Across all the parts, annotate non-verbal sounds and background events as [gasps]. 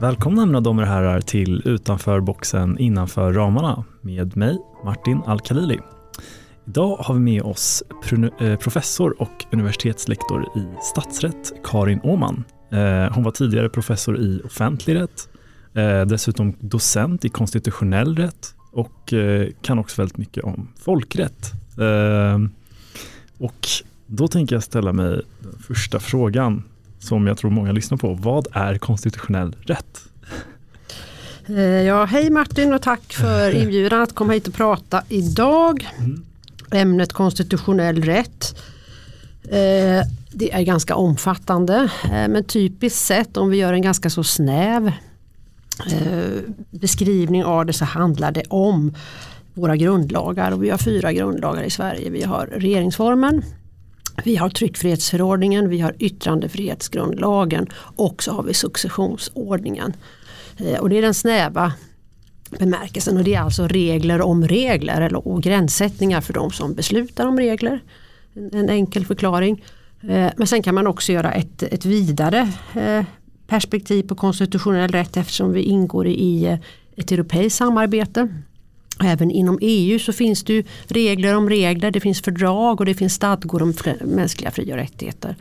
Välkomna mina damer och herrar till Utanför boxen innanför ramarna med mig Martin Al-Khalili. Idag har vi med oss eh, professor och universitetslektor i statsrätt Karin Åman. Eh, hon var tidigare professor i offentlig rätt, eh, dessutom docent i konstitutionell rätt och kan också väldigt mycket om folkrätt. Och då tänker jag ställa mig den första frågan som jag tror många lyssnar på. Vad är konstitutionell rätt? Eh, ja, hej Martin och tack för [laughs] inbjudan att komma hit och prata idag. Mm. Ämnet konstitutionell rätt. Eh, det är ganska omfattande eh, men typiskt sett om vi gör en ganska så snäv beskrivning av det så handlar det om våra grundlagar och vi har fyra grundlagar i Sverige. Vi har regeringsformen, vi har tryckfrihetsförordningen, vi har yttrandefrihetsgrundlagen och så har vi successionsordningen. Eh, och det är den snäva bemärkelsen och det är alltså regler om regler eller, och gränssättningar för de som beslutar om regler. En, enkel förklaring. Eh, men sen kan man också göra ett, ett vidare eh, perspektiv på konstitutionell rätt eftersom vi ingår i ett europeiskt samarbete. Även inom EU så finns det regler om regler, det finns fördrag och det finns stadgor om mänskliga fri och rättigheter.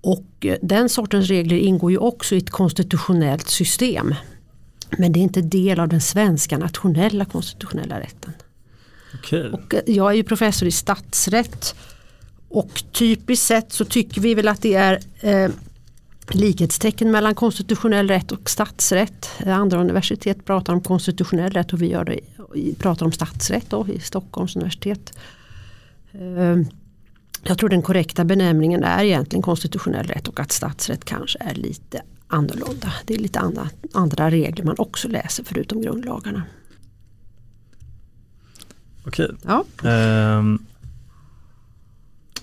Och eh, den sortens regler ingår ju också i ett konstitutionellt system. Men det är inte del av den svenska nationella konstitutionella rätten. Okay. Och eh, jag är ju professor i statsrätt. Och typiskt sett så tycker vi väl att det är eh, likhetstecken mellan konstitutionell rätt och statsrätt. Andra universitet pratar om konstitutionell rätt och vi gör det, pratar om statsrätt då, i Stockholms universitet. Ehm, jag tror den korrekta benämningen är egentligen konstitutionell rätt och att statsrätt kanske är lite annorlunda. Det är lite andra, andra regler man också läser förutom grundlagarna. Okej. Ja. Um,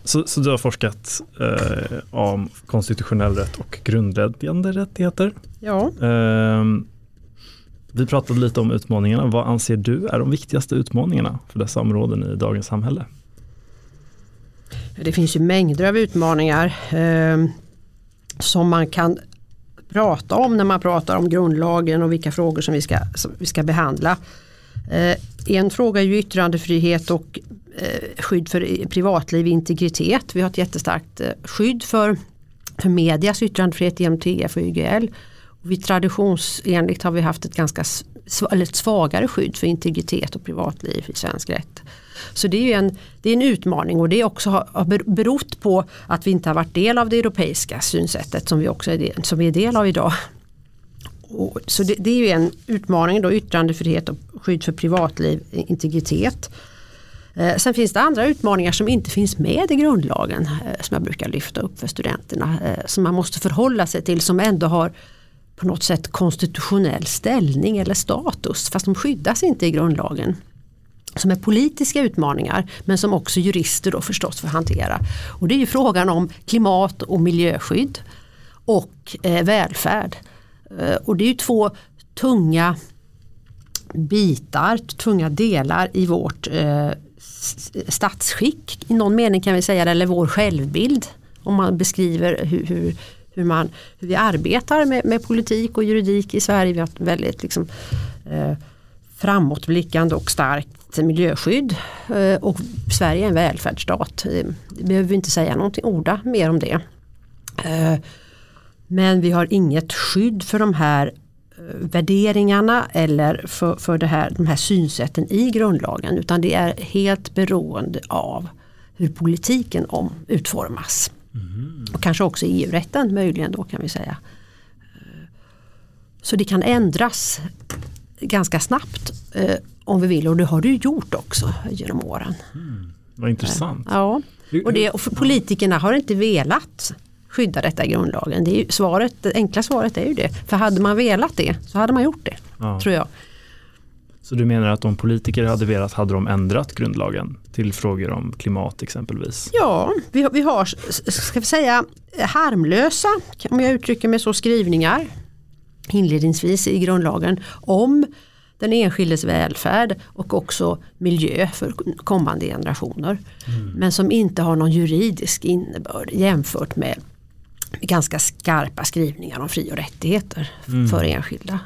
så, så du har forskat eh, om konstitutionell rätt och grundläggande rättigheter. Ja. Eh, vi pratade lite om utmaningarna. Vad anser du är de viktigaste utmaningarna för dessa områden i dagens samhälle? Det finns ju mängder av utmaningar eh, som man kan prata om när man pratar om grundlagen och vilka frågor som vi ska, som vi ska behandla. En fråga är ju yttrandefrihet och eh, skydd för privatliv och integritet. Vi har ett jättestarkt eh, skydd för, för medias yttrandefrihet genom TF och YGL. Och vi traditionsenligt har vi haft ett ganska eller ett svagare skydd för integritet och privatliv i svensk rätt. Så det är, en, det är en utmaning och det också har berott på att vi inte har varit del av det europeiska synsättet som vi också är del, som vi är del av idag. Och, så det, det är ju en utmaning då, yttrandefrihet och skydd för privatliv, integritet. Eh, sen finns det andra utmaningar som inte finns med i grundlagen eh, som jag brukar lyfta upp för studenterna. Eh, som man måste förhålla sig till som ändå har på något sätt konstitutionell ställning eller status fast de skyddas inte i grundlagen. Som är politiska utmaningar men som också jurister då förstås får hantera. Och det är ju frågan om klimat och miljöskydd och eh, välfärd. Eh, och det är ju två tunga bitar, tunga delar i vårt eh, statsskick i någon mening kan vi säga eller vår självbild. Om man beskriver hur, hur, hur, man, hur vi arbetar med, med, politik och juridik i Sverige. Vi har ett väldigt liksom, eh, framåtblickande och starkt miljöskydd. Eh, och Sverige är en välfärdsstat. Eh, det behöver vi inte säga någonting, orda mer om det. Eh, men vi har inget skydd för de här värderingarna eller för, för det här, de här synsätten i grundlagen utan det är helt beroende av hur politiken om, utformas. Mm. Och kanske också EU-rätten möjligen då kan vi säga. Så det kan ändras ganska snabbt eh, om vi vill och det har du gjort också genom åren. Mm. Vad intressant. Ja, och, det, och politikerna har inte velat skydda detta i grundlagen. Det, är svaret, det enkla svaret är ju det. För hade man velat det så hade man gjort det. Ja. Tror jag. Så du menar att om politiker hade velat hade de ändrat grundlagen till frågor om klimat exempelvis? Ja, vi, vi har ska vi säga harmlösa, om jag uttrycker mig så, skrivningar inledningsvis i grundlagen om den enskildes välfärd och också miljö för kommande generationer. Mm. Men som inte har någon juridisk innebörd jämfört med ganska skarpa skrivningar om fri och rättigheter Mm. för enskilda.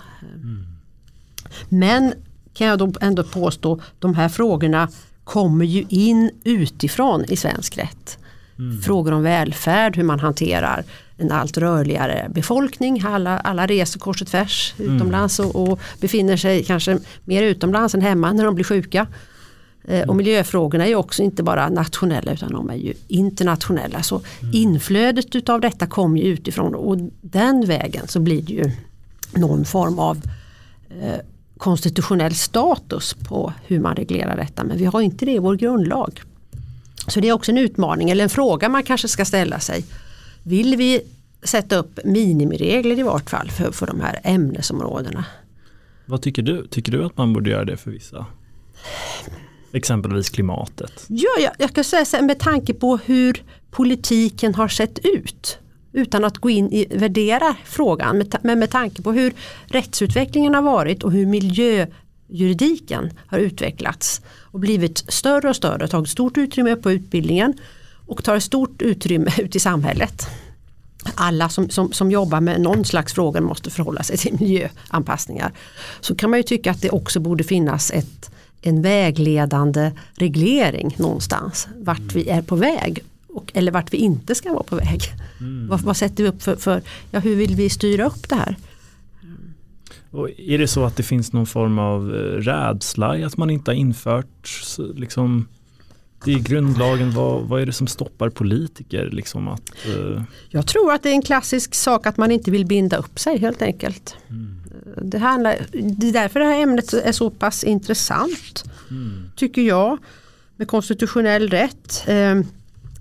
Men kan jag då ändå påstå, de här frågorna kommer ju in utifrån i svensk rätt. Frågor om välfärd, hur man hanterar en allt rörligare befolkning. Alla, alla reser kors och tvärs utomlands och, och befinner sig kanske mer utomlands än hemma när de blir sjuka. Eh, Och miljöfrågorna är ju också inte bara nationella utan de är ju internationella. Så inflödet utav detta kommer ju utifrån och den vägen så blir det ju någon form av eh, konstitutionell status på hur man reglerar detta. Men vi har inte det i vår grundlag. Så det är också en utmaning eller en fråga man kanske ska ställa sig. Vill vi sätta upp minimiregler i vart fall för, för de här ämnesområdena? Vad tycker du? Tycker du att man borde göra det för vissa? Exempelvis klimatet. Ja, jag, jag kan säga så här, med tanke på hur politiken har sett ut utan att gå in i värdera frågan men med tanke på hur rättsutvecklingen har varit och hur miljöjuridiken har utvecklats och blivit större och större, tagit stort utrymme på utbildningen och tar stort utrymme ut i samhället. Alla som, som, som jobbar med någon slags fråga måste förhålla sig till miljöanpassningar. Så kan man ju tycka att det också borde finnas ett, en vägledande reglering någonstans vart vi är på väg och, eller vart vi inte ska vara på väg. Vad, vad sätter vi upp för, för ja, hur vill vi styra upp det här? Och är det så att det finns någon form av eh, rädsla i att man inte har infört liksom, i grundlagen, vad, vad är det som stoppar politiker? Liksom att, eh, Jag tror att det är en klassisk sak att man inte vill binda upp sig helt enkelt. Det, handlar, det är därför det här ämnet är så pass intressant. Tycker jag. Med konstitutionell rätt. Eh,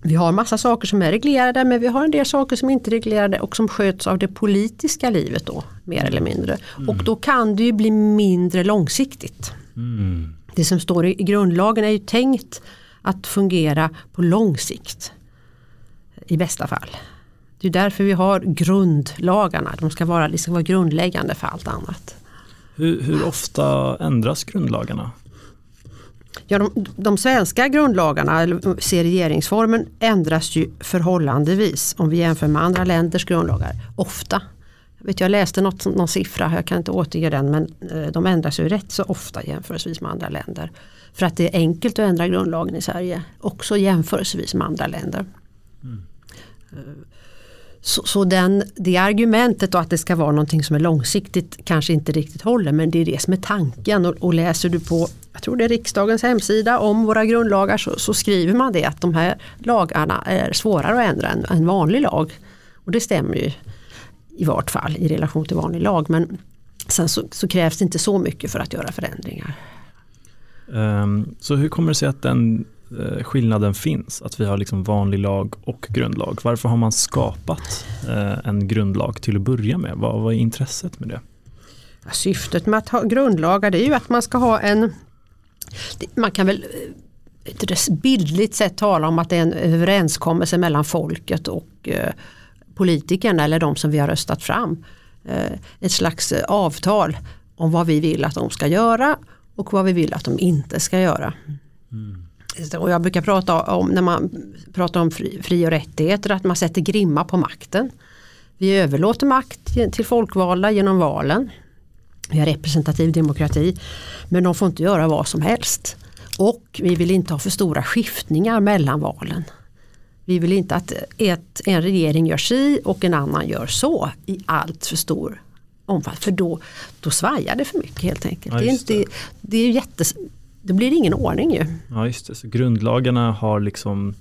Vi har massa saker som är reglerade men vi har en del saker som inte är reglerade och som sköts av det politiska livet då mer eller mindre. Och då kan det ju bli mindre långsiktigt. mm, Det som står i i grundlagen är ju tänkt att fungera på lång sikt. I bästa fall. Det är därför vi har grundlagarna. De ska vara, det ska vara grundläggande för allt annat. hur, hur ofta ändras grundlagarna? Ja, de, de svenska grundlagarna, eller se regeringsformen, ändras ju förhållandevis om vi jämför med andra länders grundlagar. Ofta. Jag, vet, jag läste något, någon siffra, jag kan inte återge den, men eh, de ändras ju rätt så ofta jämförelsevis med andra länder. För att det är enkelt att ändra grundlagen i Sverige, också jämförelsevis med andra länder. Eh, så, så den, det argumentet då att det ska vara någonting som är långsiktigt kanske inte riktigt håller men det är det som är tanken och, och läser du på jag tror det är riksdagens hemsida om våra grundlagar så, så skriver man det att de här lagarna är svårare att ändra än en vanlig lag. Och det stämmer ju i vart fall i relation till vanlig lag men sen så, så krävs det inte så mycket för att göra förändringar. Um, så hur kommer det sig att den eh, skillnaden finns? Att vi har liksom vanlig lag och grundlag. Varför har man skapat eh, en grundlag till att börja med? Vad, vad är intresset med det? Ja, Syftet med att ha grundlagar det är ju att man ska ha en man kan väl eh, bildligt sett tala om att det är en överenskommelse mellan folket och eh, politikerna eller de som vi har röstat fram. Ett slags avtal om vad vi vill att de ska göra och vad vi vill att de inte ska göra. Och jag brukar prata om när man pratar om fri, fri och rättigheter att man sätter grimma på makten. Vi överlåter makt till folkvalda genom valen. Vi har representativ demokrati. Men de får inte göra vad som helst. Och vi vill inte ha för stora skiftningar mellan valen. Vi vill inte att ett, en regering gör si och en annan gör så i allt för stor omfattning. För då, då svajar det för mycket helt enkelt. Ja, det, är just inte, det, är jättes, då blir det ingen ordning ju. Ja, just det. Så grundlagarna har liksom,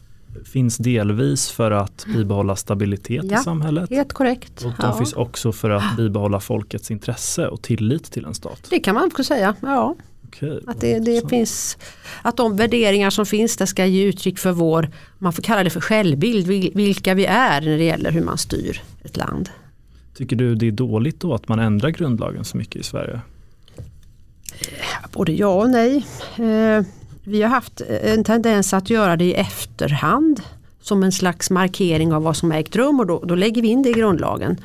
finns delvis för att bibehålla stabilitet Ja, i samhället. Helt korrekt. Och de Ja. finns också för att bibehålla folkets intresse och tillit till en stat. Det kan man också säga. Ja, Okej. att, det, det finns, att de värderingar som finns där ska ge uttryck för vår, man får kalla det för självbild, vil- vilka vi är när det gäller hur man styr ett land. Tycker du det är dåligt då att man ändrar grundlagen så mycket i Sverige? Både ja och nej. Eh, vi har haft en tendens att göra det i efterhand som en slags markering av vad som har ägt rum och då, då lägger vi in det i grundlagen.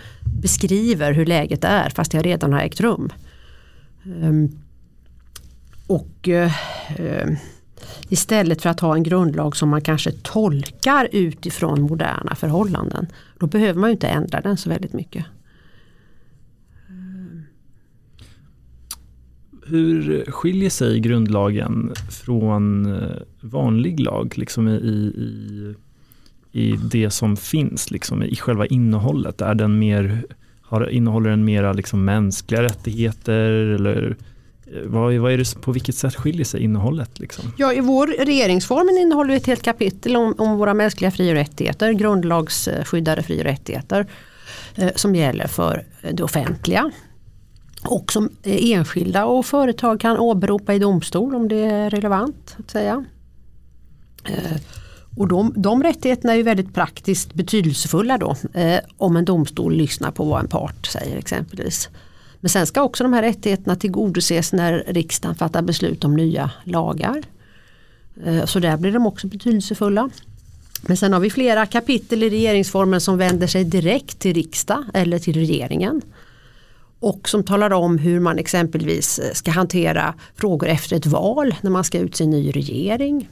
Beskriver hur läget är fast det redan har ägt rum. Ehm, och eh, Istället för att ha en grundlag som man kanske tolkar utifrån moderna förhållanden. Då behöver man ju inte ändra den så väldigt mycket. Hur skiljer sig grundlagen från eh, vanlig lag liksom i, i, i det som finns liksom i själva innehållet? Är den mer, har, innehåller den mera liksom mänskliga rättigheter eller eh, vad, vad är det, på vilket sätt skiljer sig innehållet? Liksom? Ja, I vår regeringsformen innehåller ett helt kapitel om, om våra mänskliga fri och rättigheter, grundlagsskyddade fri och rättigheter eh, som gäller för det offentliga och som enskilda och företag kan åberopa i domstol om det är relevant. att säga. Eh, och de, de rättigheterna är ju väldigt praktiskt betydelsefulla då eh, om en domstol lyssnar på vad en part säger exempelvis. Men sen ska också de här rättigheterna tillgodoses när riksdagen fattar beslut om nya lagar. Eh, så där blir de också betydelsefulla. Men sen har vi flera kapitel i regeringsformen som vänder sig direkt till riksdag eller till regeringen och som talar om hur man exempelvis eh, ska hantera frågor efter ett val när man ska utse en ny regering.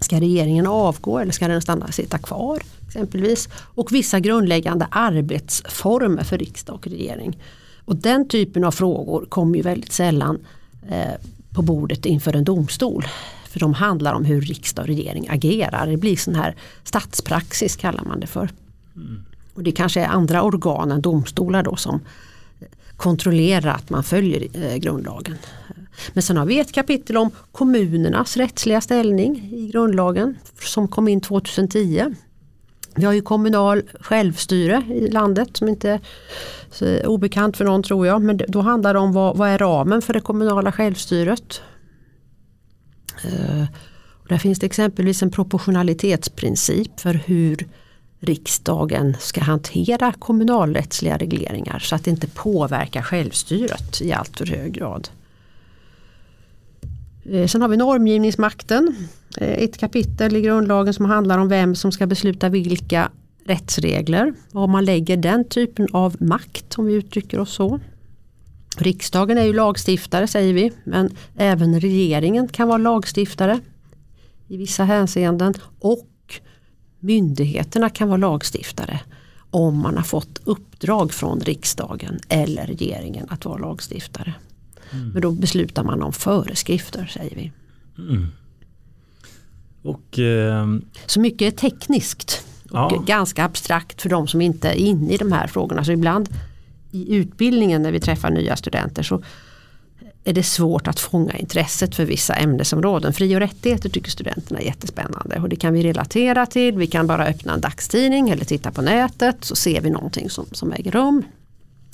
Ska regeringen avgå eller ska den stanna sitta kvar? exempelvis Och vissa grundläggande arbetsformer för riksdag och regering. Och den typen av frågor kommer ju väldigt sällan eh, på bordet inför en domstol. För de handlar om hur riksdag och regering agerar. Det blir sån här statspraxis kallar man det för. Mm. Och det kanske är andra organ än domstolar då som kontrollera att man följer eh, grundlagen. Men sen har vi ett kapitel om kommunernas rättsliga ställning i grundlagen som kom in 2010. Vi har ju kommunal självstyre i landet som inte är eh, obekant för någon tror jag. Men då handlar det om vad, vad är ramen för det kommunala självstyret. Eh, där finns det exempelvis en proportionalitetsprincip för hur riksdagen ska hantera kommunalrättsliga regleringar så att det inte påverkar självstyret i allt för hög grad. Eh, sen har vi normgivningsmakten. Eh, ett kapitel i grundlagen som handlar om vem som ska besluta vilka rättsregler. Om man lägger den typen av makt om vi uttrycker oss så. Riksdagen är ju lagstiftare säger vi men även regeringen kan vara lagstiftare i vissa hänseenden och myndigheterna kan vara lagstiftare om man har fått uppdrag från riksdagen eller regeringen att vara lagstiftare. Mm. Men då beslutar man om föreskrifter säger vi. Mm. Och, eh, Så mycket är tekniskt och ja. ganska abstrakt för de som inte är inne i de här frågorna. Så ibland i utbildningen när vi träffar nya studenter så är det svårt att fånga intresset för vissa ämnesområden. Fri och rättigheter tycker studenterna är jättespännande och det kan vi relatera till. Vi kan bara öppna en dagstidning eller titta på nätet så ser vi någonting som, som äger rum.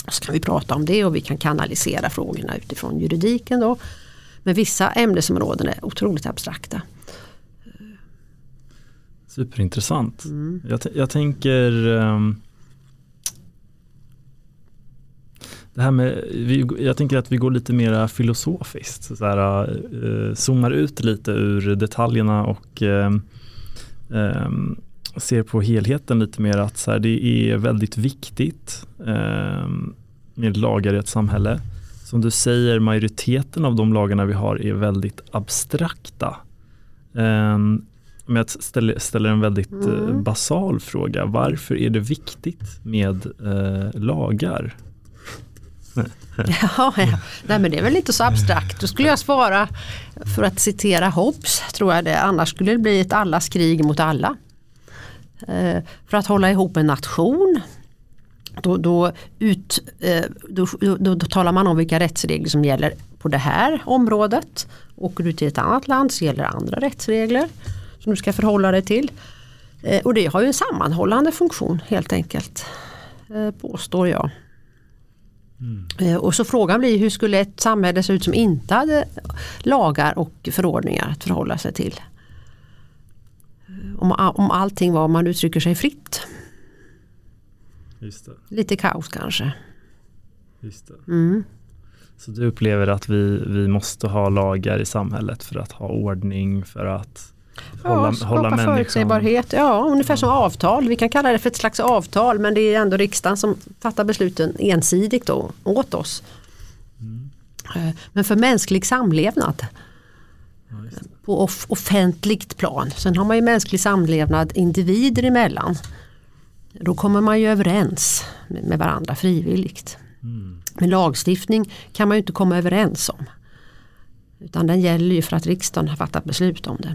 Så kan vi prata om det och vi kan kanalisera frågorna utifrån juridiken. Då. Men vissa ämnesområden är otroligt abstrakta. Superintressant. Mm. Jag, jag tänker um det här med, jag tänker att vi går lite mer filosofiskt, så här, uh, zoomar ut lite ur detaljerna och uh, um, ser på helheten lite mer att så här, det är väldigt viktigt uh, med lagar i ett samhälle. Som du säger, majoriteten av de lagarna vi har är väldigt abstrakta. Um, om jag ställer, ställer en väldigt mm. basal fråga, varför är det viktigt med lagar? [laughs] ja, ja. Nej, men det är väl inte så abstrakt. Då skulle jag svara för att citera Hobbes, tror jag det. Annars skulle det bli ett allas krig mot alla. Eh, för att hålla ihop en nation då, då, ut, eh, då, då, då, talar man om vilka rättsregler som gäller på det här området. Åker du till ett annat land så gäller andra rättsregler som du ska förhålla dig till. Eh, och det har ju en sammanhållande funktion helt enkelt, påstår jag. Mm. Och så frågan blir hur skulle ett samhälle se ut som inte hade lagar och förordningar att förhålla sig till? Om, om allting var, om man uttrycker sig fritt. Lite kaos kanske. Mm. Så du upplever att vi, vi måste ha lagar i samhället för att ha ordning, för att hålla, ja, hålla människan... förutsägbarhet. Ja, ungefär som avtal. Vi kan kalla det för ett slags avtal men det är ändå riksdagen som fattar besluten ensidigt då, åt oss. Mm. Men för mänsklig samlevnad ja, på off offentligt plan. Sen har man ju mänsklig samlevnad individer emellan. Då kommer man ju överens med varandra frivilligt. Mm. Men lagstiftning kan man ju inte komma överens om. Utan den gäller ju för att riksdagen har fattat beslut om den.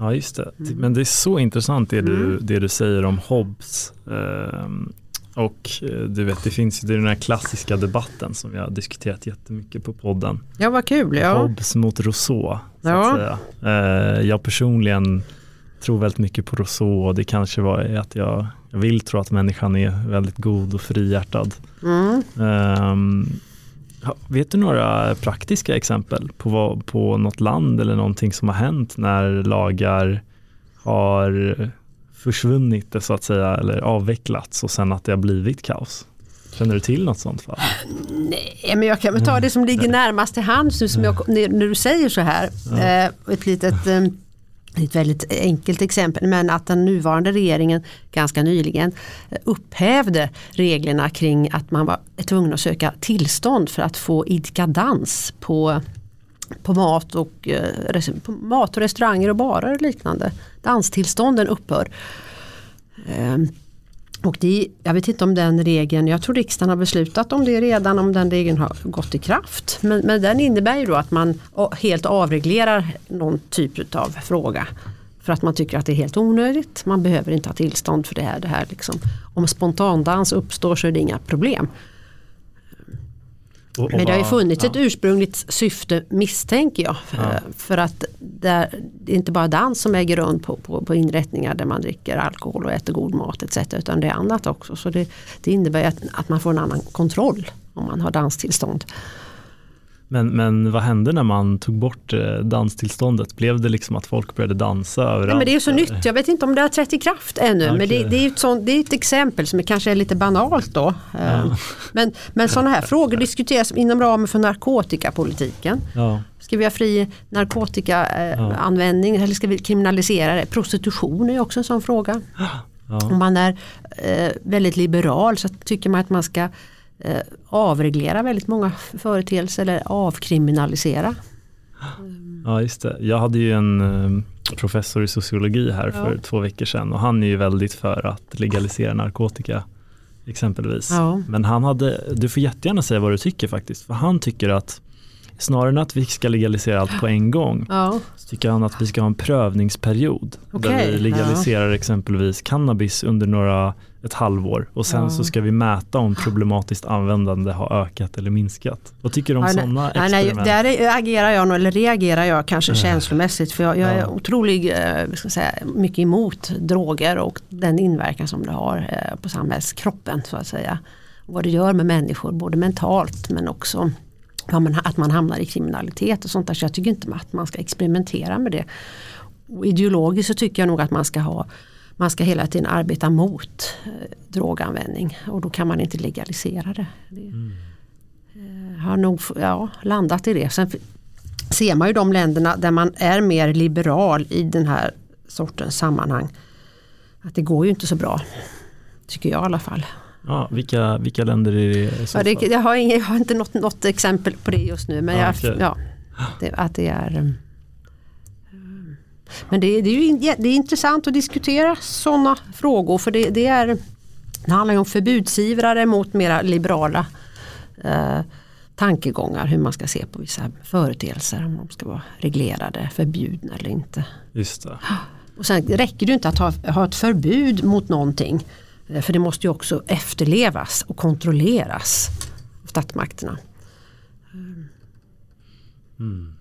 Ja just det, mm. men det är så intressant det du, mm. det du säger om Hobbes. Ehm, och eh, du vet det finns ju den här klassiska debatten som vi har diskuterat jättemycket på podden. Ja vad kul. Ja. Hobbes mot Rousseau. Så ja. att. Eh, jag personligen tror väldigt mycket på Rousseau och det kanske var att jag, jag vill tro att människan är väldigt god och frihjärtad. Mm. Um, vet du några praktiska exempel på, vad, på något land eller någonting som har hänt när lagar har försvunnit så att säga eller avvecklats och sen att det har blivit kaos? Känner du till något sånt fall? Nej, men jag kan väl ta det som ligger närmast till hands nu som jag, när du säger så här. Ja. Eh, ett litet eh, ett väldigt enkelt exempel men att den nuvarande regeringen ganska nyligen upphävde reglerna kring att man var tvungen att söka tillstånd för att få idka dans på, på, mat, och, eh, på mat och restauranger och barer och liknande. Danstillstånden upphör. Ehm, och det, jag vet inte om den regeln, jag tror riksdagen har beslutat om det redan, om den regeln har gått i kraft. Men, men den innebär ju då att man helt avreglerar någon typ av fråga. För att man tycker att det är helt onödigt, man behöver inte ha tillstånd för det här. Det här liksom. Om spontandans uppstår så är det inga problem. Och, och Men det har ju funnits ja. ett ursprungligt syfte misstänker jag. Ja. För att det är inte bara dans som äger rum på, på, på, inrättningar där man dricker alkohol och äter god mat etc. Utan det är annat också. Så det, det innebär att, att man får en annan kontroll om man har danstillstånd. Men, men vad hände när man tog bort eh, danstillståndet? Blev det liksom att folk började dansa överallt? Ja, men det är så nytt, jag vet inte om det har trätt i kraft ännu. Okay. Men det, det, är ett sånt, det är ett exempel som kanske är lite banalt då. Ja. Eh, men, men sådana här frågor diskuteras inom ramen för narkotikapolitiken. Ja. Ska vi ha fri narkotikaanvändning ja. eller ska vi kriminalisera det? Prostitution är också en sån fråga. Om man är eh, väldigt liberal så tycker man att man ska eh, avreglera väldigt många företeelser eller avkriminalisera. Ja just det. Jag hade ju en eh, professor i sociologi här för ja. två veckor sedan och han är ju väldigt för att legalisera narkotika exempelvis. Ja. Men han hade, du får jättegärna säga vad du tycker faktiskt, för han tycker att snarare än att vi ska legalisera allt på en gång ja. så tycker han att vi ska ha en prövningsperiod okay. där vi legaliserar exempelvis cannabis under några, ett halvår och sen ja. så ska vi mäta om problematiskt användande har ökat eller minskat. Vad tycker du om ja, sådana nej, experiment? Nej, där agerar jag, eller reagerar jag kanske känslomässigt för jag, jag är otroligt eh, ska säga, mycket emot droger och den inverkan som det har eh, på samhällskroppen så att säga. Och vad det gör med människor både mentalt men också att man hamnar i kriminalitet och sånt där. Så jag tycker inte att man ska experimentera med det. Och ideologiskt så tycker jag nog att man ska ha man ska hela tiden arbeta mot eh, droganvändning och då kan man inte legalisera det. mm. eh, har nog ja, landat i det. Sen ser man ju de länderna där man är mer liberal i den här sortens sammanhang. Att det går ju inte så bra. Tycker jag i alla fall. Ja, vilka, vilka länder är det? Ja, det jag, har inga, jag har inte något, något exempel på det just nu. Men ja, jag, okay. ja, det, att det är um, men det, det, är ju det är intressant att diskutera sådana frågor för det, det, är, det handlar ju om förbudsivrare mot mera liberala eh, tankegångar hur man ska se på vissa företeelser. Om de ska vara reglerade, förbjudna eller inte. Just det. Och sen räcker det inte att ha, ha ett förbud mot någonting. Eh, för det måste ju också efterlevas och kontrolleras av statsmakterna. Mm.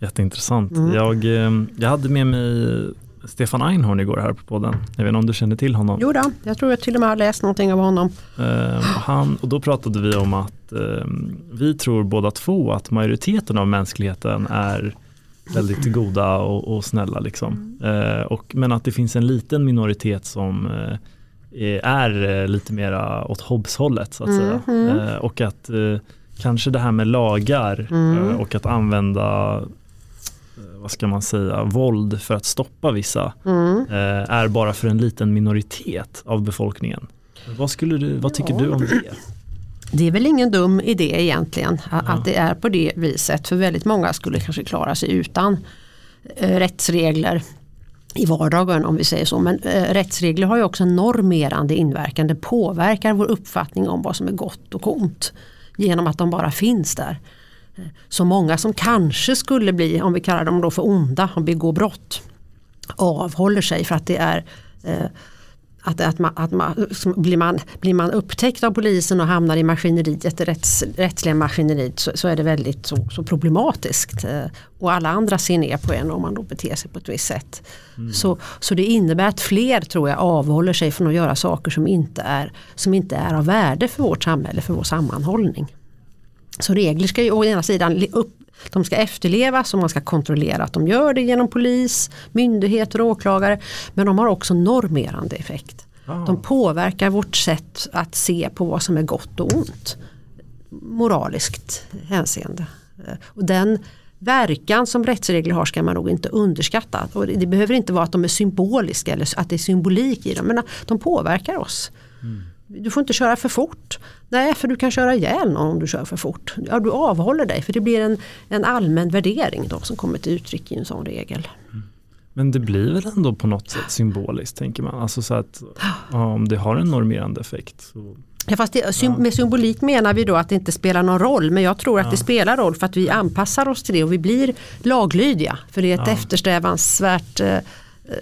Jätteintressant. Mm. Jag, eh, jag hade med mig Stefan Einhorn igår här på podden. Jag vet inte om du känner till honom? Jo då, jag tror jag till och med har läst någonting av honom. Eh, han, och då pratade vi om att eh, vi tror båda två att majoriteten av mänskligheten är väldigt goda och, och snälla. Liksom. Mm. Eh, och, men att det finns en liten minoritet som eh, är lite mera åt Hobbes-hållet så att mm. säga. Mm. och att kanske det här med lagar mm. och att använda vad ska man säga, våld för att stoppa vissa mm. eh, är bara för en liten minoritet av befolkningen. Vad, skulle du, vad tycker ja. du om det? Det är väl ingen dum idé egentligen ja. att det är på det viset. För väldigt många skulle kanske klara sig utan eh, rättsregler i vardagen om vi säger så. Men eh, rättsregler har ju också en normerande inverkan. Det påverkar vår uppfattning om vad som är gott och ont. Genom att de bara finns där. Så många som kanske skulle bli, om vi kallar dem då för onda och begå brott avhåller sig för att det är eh, att, att, man, att man, blir, man, blir man upptäckt av polisen och hamnar i maskineriet, det rätts, rättsliga maskineriet så, så, är det väldigt så, så, problematiskt. Eh, och alla andra ser ner på en om man då beter sig på ett visst sätt. Mm. Så, så det innebär att fler tror jag avhåller sig från att göra saker som inte är, som inte är av värde för vårt samhälle, för vår sammanhållning. Så regler ska ju å ena sidan upp, de ska efterlevas och man ska kontrollera att de gör det genom polis, myndigheter och åklagare. Men de har också normerande effekt. Ah. De påverkar vårt sätt att se på vad som är gott och ont. Moraliskt hänseende. Och den verkan som rättsregler har ska man nog inte underskatta. Och det behöver inte vara att de är symboliska eller att det är symbolik i dem. Men de påverkar oss. Mm. Du får inte köra för fort. Nej, för du kan köra ihjäl någon om du kör för fort. Ja, du avhåller dig för det blir en, en allmän värdering då som kommer till uttryck i en sån regel. Men det blir väl ändå på något sätt symboliskt tänker man. Alltså så att om det har en normerande effekt. Så... Ja, fast det, med symbolik menar vi då att det inte spelar någon roll men jag tror att ja. det spelar roll för att vi anpassar oss till det och vi blir laglydiga. För det är ett ja. eftersträvansvärt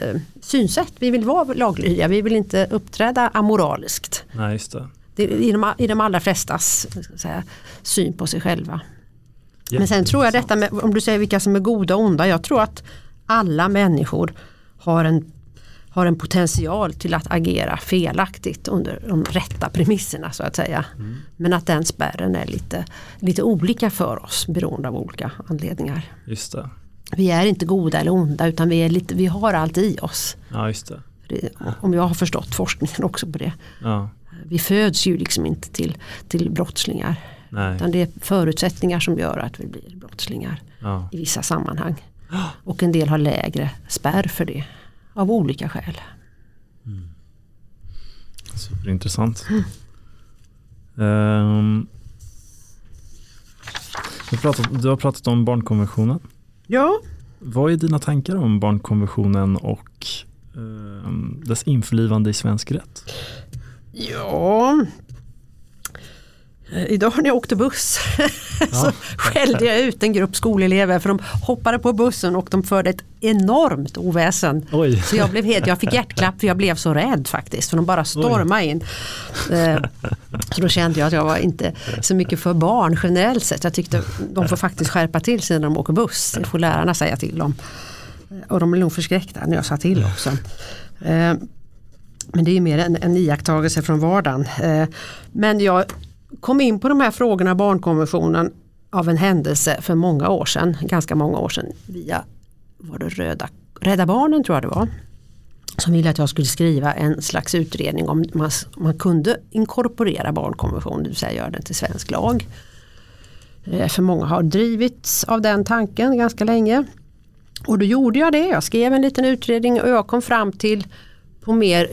eh, synsätt. Vi vill vara laglydiga, vi vill inte uppträda amoraliskt. Nej, just det. Det är i, de, I de allra flestas säga, syn på sig själva. Men sen tror jag detta med, om du säger vilka som är goda och onda, jag tror att alla människor har en, har en potential till att agera felaktigt under de rätta premisserna så att säga. Mm. Men att den spärren är lite, lite olika för oss beroende av olika anledningar. Just det. Vi är inte goda eller onda utan vi, är lite, vi har allt i oss. Ja, just det. det om jag har förstått forskningen också på det. Ja. Vi föds ju liksom inte till, till brottslingar. Nej. Utan det är förutsättningar som gör att vi blir brottslingar ja. i vissa sammanhang. Och en del har lägre spärr för det av olika skäl. Mm. Superintressant. Mm. Um, du, pratat, du har pratat om barnkonventionen. Ja. Vad är dina tankar om barnkonventionen och eh, dess införlivande i svensk rätt? Ja, Idag när jag åkte buss [laughs] så skällde jag ut en grupp skolelever för de hoppade på bussen och de förde ett enormt oväsen. Oj. Så jag, blev helt, jag fick hjärtklapp för jag blev så rädd faktiskt. För de bara stormade in. Eh, så då kände jag att jag var inte så mycket för barn generellt sett. Jag tyckte de får faktiskt skärpa till sig när de åker buss. Det får lärarna säga till dem. Och de blev nog förskräckta när jag sa till också. Eh, men det är mer en, en iakttagelse från vardagen. Eh, men jag kom in på de här frågorna, barnkonventionen, av en händelse för många år sedan, ganska många år sedan, via var det Röda, Rädda Barnen tror jag det var. Som ville att jag skulle skriva en slags utredning om man, man kunde inkorporera barnkonventionen, det vill säga göra den till svensk lag. Eh, för många har drivits av den tanken ganska länge. Och då gjorde jag det, jag skrev en liten utredning och jag kom fram till på mer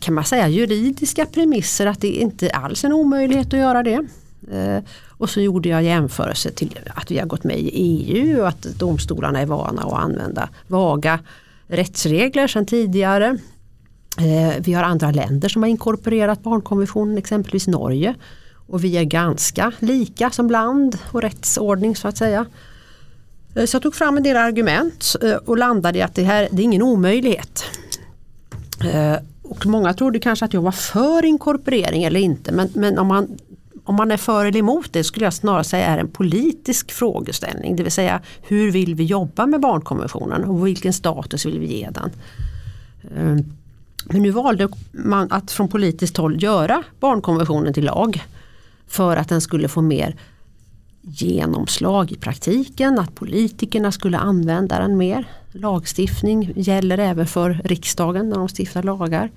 kan man säga juridiska premisser att det inte alls är en omöjlighet att göra det. Eh, och så gjorde jag jämförelse till att vi har gått med i EU och att domstolarna är vana att använda vaga rättsregler sedan tidigare. Eh, vi har andra länder som har inkorporerat barnkonventionen, exempelvis Norge. Och vi är ganska lika som land och rättsordning så att säga. Eh, så jag tog fram en del argument och landade i att det här det är ingen omöjlighet. Och många trodde kanske att jag var för inkorporering eller inte men, men om, man, om man är för eller emot det skulle jag snarare säga är en politisk frågeställning. Det vill säga hur vill vi jobba med barnkonventionen och vilken status vill vi ge den. Ehm, men nu valde man att från politiskt håll göra barnkonventionen till lag för att den skulle få mer genomslag i praktiken, att politikerna skulle använda den mer. Lagstiftning gäller även för riksdagen när de stiftar lagar.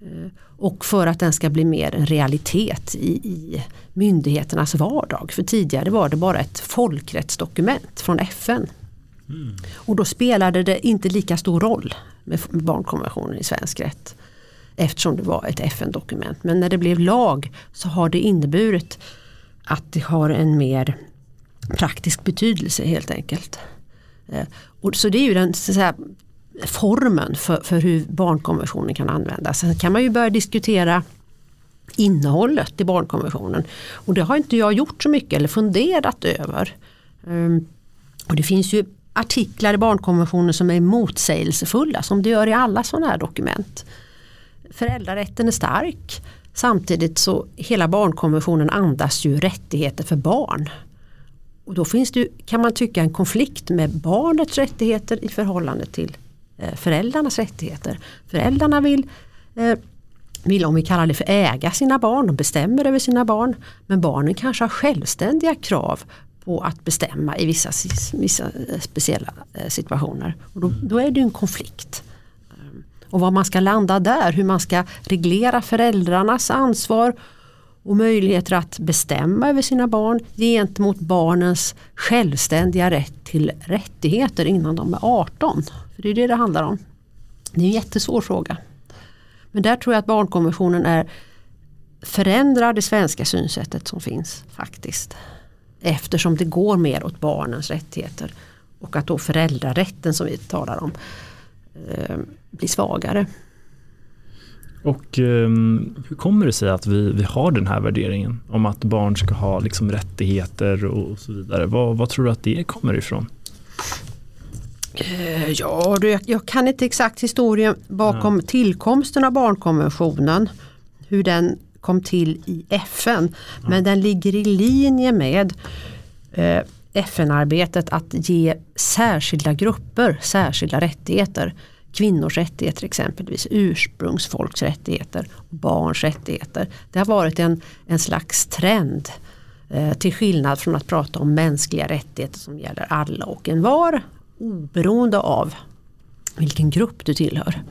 Eh, och för att den ska bli mer en realitet i, i myndigheternas vardag. För tidigare var det bara ett folkrättsdokument från FN. Mm. Och då spelade det inte lika stor roll med barnkonventionen i svensk rätt. eftersom det var ett FN-dokument. Men när det blev lag så har det inneburit att det har en mer praktisk betydelse helt enkelt. Eh, och så det är ju den så säga, formen för, för hur barnkonventionen kan användas. Sen kan man ju börja diskutera innehållet i barnkonventionen. Och det har inte jag gjort så mycket eller funderat över. Ehm, och det finns ju artiklar i barnkonventionen som är motsägelsefulla som det gör i alla sådana här dokument. Föräldrarätten är stark samtidigt så hela barnkonventionen andas ju rättigheter för barn. Och då finns det, kan man tycka en konflikt med barnets rättigheter i förhållande till eh, föräldrarnas rättigheter. Föräldrarna vill, eh, vill, om vi kallar det för äga sina barn, de bestämmer över sina barn. Men barnen kanske har självständiga krav på att bestämma i vissa, vissa speciella eh, situationer. Och då, då är det en konflikt. Och vad man ska landa där, hur man ska reglera föräldrarnas ansvar och möjligheter att bestämma över sina barn gentemot barnens självständiga rätt till rättigheter innan de är 18. För Det är det det handlar om. Det är en jättesvår fråga. Men där tror jag att barnkonventionen är förändrar det svenska synsättet som finns faktiskt. Eftersom det går mer åt barnens rättigheter. Och att då föräldrarätten som vi talar om eh, eh, blir svagare. Och um, hur kommer det sig att vi, vi har den här värderingen om att barn ska ha liksom rättigheter och, så vidare? Vad, vad tror du att det kommer ifrån? Uh, ja, jag, jag kan inte exakt historien bakom ja. tillkomsten av barnkonventionen. Hur den kom till i FN. Ja. Men den ligger i linje med uh, FN-arbetet att ge särskilda grupper särskilda rättigheter kvinnors rättigheter exempelvis, ursprungsfolks rättigheter, barns rättigheter. Det har varit en, en slags trend eh, till skillnad från att prata om mänskliga rättigheter som gäller alla och en var oberoende av vilken grupp du tillhör.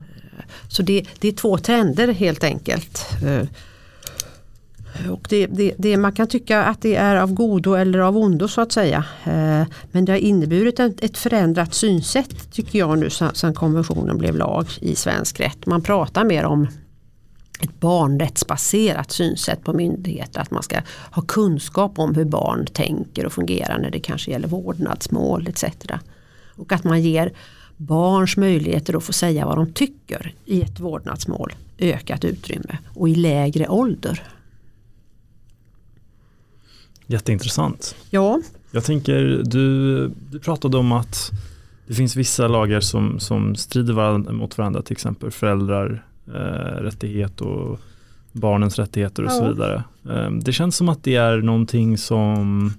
Eh, så det, det är två trender helt enkelt. Eh, och det, det, det, man kan tycka att det är av godo eller av ondo så att säga. Eh, men det har inneburit ett, ett förändrat synsätt tycker jag nu sedan konventionen blev lag i svensk rätt. Man pratar mer om ett barnrättsbaserat synsätt på myndigheter. Att man ska ha kunskap om hur barn tänker och fungerar när det kanske gäller vårdnadsmål etc. Och att man ger barns möjligheter att få säga vad de tycker i ett vårdnadsmål ökat utrymme och i lägre ålder. Jätteintressant. Ja. Jag tänker, du, du pratade om att det finns vissa lagar som, som strider varandra, mot varandra, till exempel föräldrar, eh, rättighet och barnens rättigheter och ja. så vidare. Eh, det känns som att det är någonting som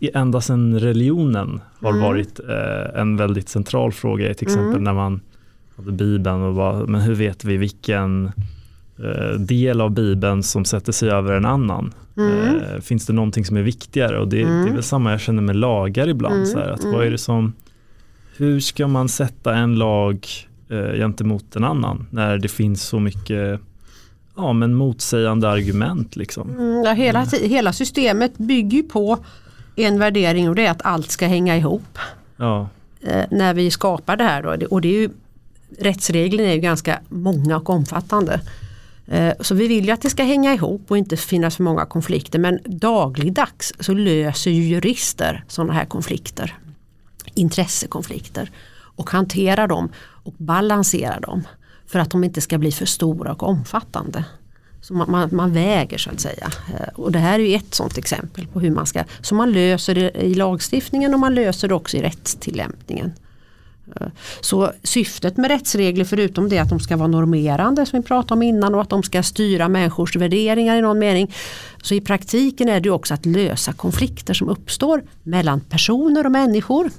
ända sedan religionen har mm. varit eh, en väldigt central fråga, till exempel mm. när man hade Bibeln och bara, men hur vet vi vilken del av Bibeln som sätter sig över en annan. Mm. Eh, finns det någonting som är viktigare? Och det, mm. det är väl samma jag känner med lagar ibland. Mm. Så här, att vad är mm. det som, hur ska man sätta en lag eh, gentemot en annan när det finns så mycket ja, men motsägande argument? Liksom. Mm, ja, hela, hela systemet bygger på en värdering och det är att allt ska hänga ihop. Ja. Eh, när vi skapar det här då. och det är ju, rättsreglerna är ju ganska många och omfattande. Eh, så vi vill ju att det ska hänga ihop och inte finnas för många konflikter men dagligdags så löser ju jurister sådana här konflikter. Intressekonflikter och hanterar dem och balanserar dem för att de inte ska bli för stora och omfattande. Så man, man, man, väger så att säga. Eh, och det här är ju ett sådant exempel på hur man ska, så man löser det i lagstiftningen och man löser det också i rättstillämpningen. Eh, så syftet med rättsregler förutom det att de ska vara normerande som vi pratade om innan och att de ska styra människors värderingar i någon mening. Så i praktiken är det också att lösa konflikter som uppstår mellan personer och människor.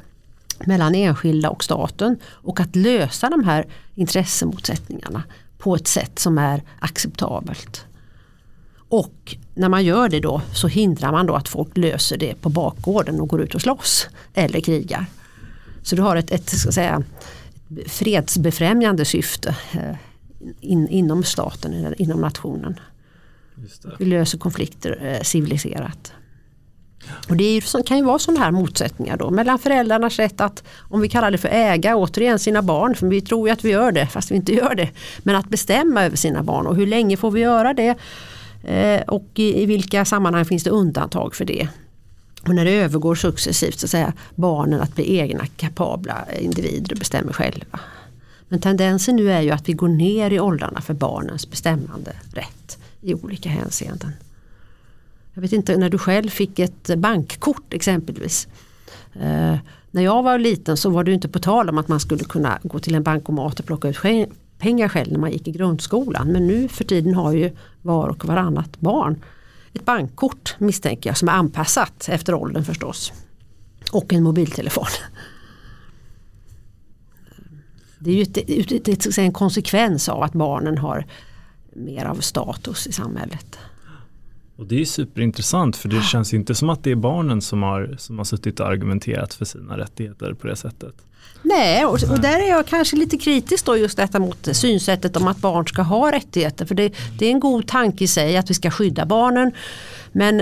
Mellan enskilda och staten och att lösa de här intressemotsättningarna på ett sätt som är acceptabelt. Och när man gör det då så hindrar man då att folk löser det på bakgården och går ut och slåss eller krigar. Så du har ett, ett ska säga, fredsbefrämjande syfte eh, in, inom staten eller inom nationen. Vi löser konflikter eh, civiliserat. Och det är, kan ju vara sådana här motsättningar då mellan föräldrarnas rätt att, om vi kallar det för äga, återigen sina barn, för vi tror ju att vi gör det fast vi inte gör det. Men att bestämma över sina barn och hur länge får vi göra det? Eh, och i, i, vilka sammanhang finns det undantag för det? Och när det övergår successivt så säger barnen att bli egna kapabla individer och bestämmer själva. Men tendensen nu är ju att vi går ner i åldrarna för barnens bestämmande rätt i olika hänseenden. Jag vet inte när du själv fick ett bankkort exempelvis. Eh, när jag var liten så var det inte på tal om att man skulle kunna gå till en bankomat och plocka ut pengar själv när man gick i grundskolan. Men nu för tiden har ju var och varannat barn ett bankkort misstänker jag som är anpassat efter åldern förstås. Och en mobiltelefon. Det är ju ett, ett, ett, en konsekvens av att barnen har mer av status i samhället. Och det är superintressant för det känns inte som att det är barnen som har, som har suttit och argumenterat för sina rättigheter på det sättet. Nej, och, och, där är jag kanske lite kritisk då just detta mot synsättet om att barn ska ha rättigheter. För det, det är en god tanke i sig att vi ska skydda barnen. Men,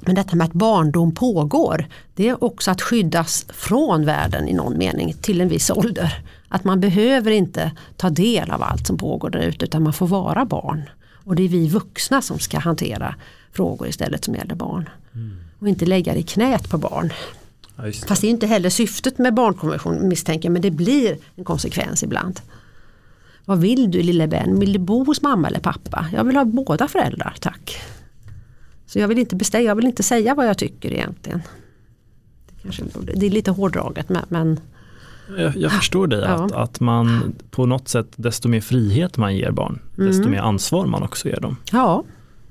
men detta med att barndom pågår, det är också att skyddas från världen i någon mening till en viss ålder. Att man behöver inte ta del av allt som pågår där ute utan man får vara barn. Och det är vi vuxna som ska hantera frågor istället som gäller barn. Mm. Och inte lägga det i knät på barn. Ja, det. Fast det är inte heller syftet med barnkonventionen misstänker jag men det blir en konsekvens ibland. Vad vill du lille Ben? Vill du bo hos mamma eller pappa? Jag vill ha båda föräldrar, tack. Så jag vill inte bestämma, jag vill inte säga vad jag tycker egentligen. Det, kanske, det är lite hårdraget men jag, jag förstår dig, ja. att, att man på något sätt, desto mer frihet man ger barn, mm. desto mer ansvar man också ger dem. Ja.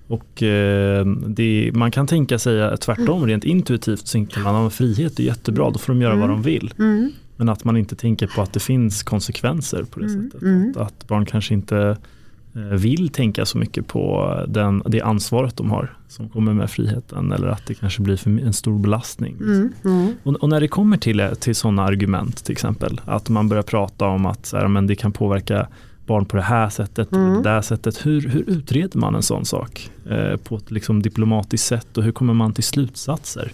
Och eh, det, man kan tänka sig tvärtom, rent intuitivt så tänker man att frihet är jättebra, då får de göra mm. vad de vill. Mm. Men att man inte tänker på att det finns konsekvenser på det mm. sättet. Mm. Att, att, barn kanske inte eh, vill tänka så mycket på den, det ansvaret de har som kommer med friheten eller att det kanske blir för en stor belastning. Mm, mm. Och, och, när det kommer till, till sådana argument till exempel, att man börjar prata om att så här, men det kan påverka barn på det här sättet, mm. det där sättet. Hur, hur utreder man en sån sak eh, på ett liksom diplomatiskt sätt och hur kommer man till slutsatser?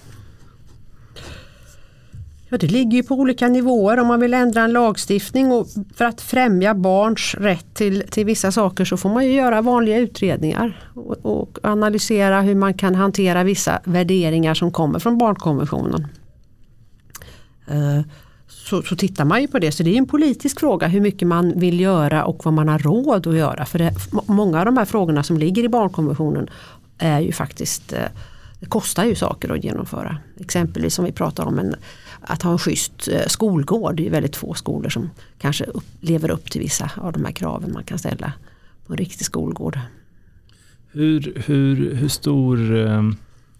Ja, det ligger ju på olika nivåer. Om man vill ändra en lagstiftning och för att främja barns rätt till, till vissa saker så får man ju göra vanliga utredningar och, och analysera hur man kan hantera vissa värderingar som kommer från barnkonventionen. Eh, så, så tittar man ju på det. Så det är en politisk fråga hur mycket man vill göra och vad man har råd att göra. För det, många av de här frågorna som ligger i barnkonventionen är ju faktiskt eh, det kostar ju saker att genomföra. Exempelvis om vi pratar om en, att ha en schysst eh, skolgård. Det är väldigt få skolor som kanske upp, lever upp till vissa av de här kraven man kan ställa på en riktig skolgård. Hur, hur, hur, stor, eh,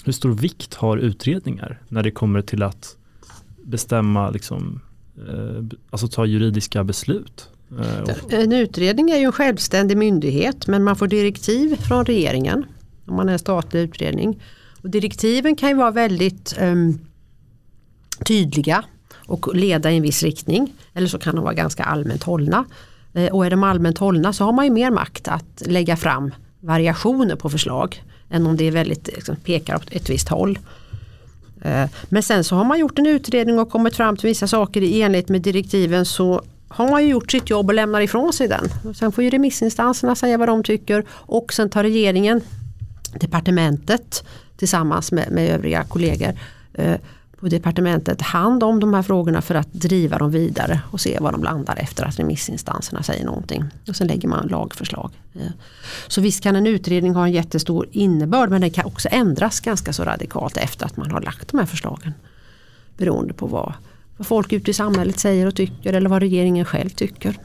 hur stor vikt har utredningar när det kommer till att bestämma liksom, Eh, alltså ta juridiska beslut. En utredning är ju en självständig myndighet men man får direktiv från regeringen om man är en statlig utredning. Och direktiven kan ju vara väldigt um, tydliga och leda i en viss riktning. Eller så kan de vara ganska allmänt hållna. Eh, och är de allmänt hållna så har man ju mer makt att lägga fram variationer på förslag än om det är väldigt, liksom, pekar åt ett visst håll. Eh, men sen så har man gjort en utredning och kommit fram till vissa saker i enlighet med direktiven så har man ju gjort sitt jobb och lämnar ifrån sig den. Sen får ju remissinstanserna säga vad de tycker och sen tar regeringen, departementet tillsammans med, med övriga kollegor eh, på departementet hand om de här frågorna för att driva dem vidare och se vad de landar efter att remissinstanserna säger någonting. Och sen lägger man lagförslag. Så visst kan en utredning ha en jättestor innebörd men den kan också ändras ganska så radikalt efter att man har lagt de här förslagen. Beroende på vad, vad folk ute i samhället säger och tycker eller vad regeringen själv tycker.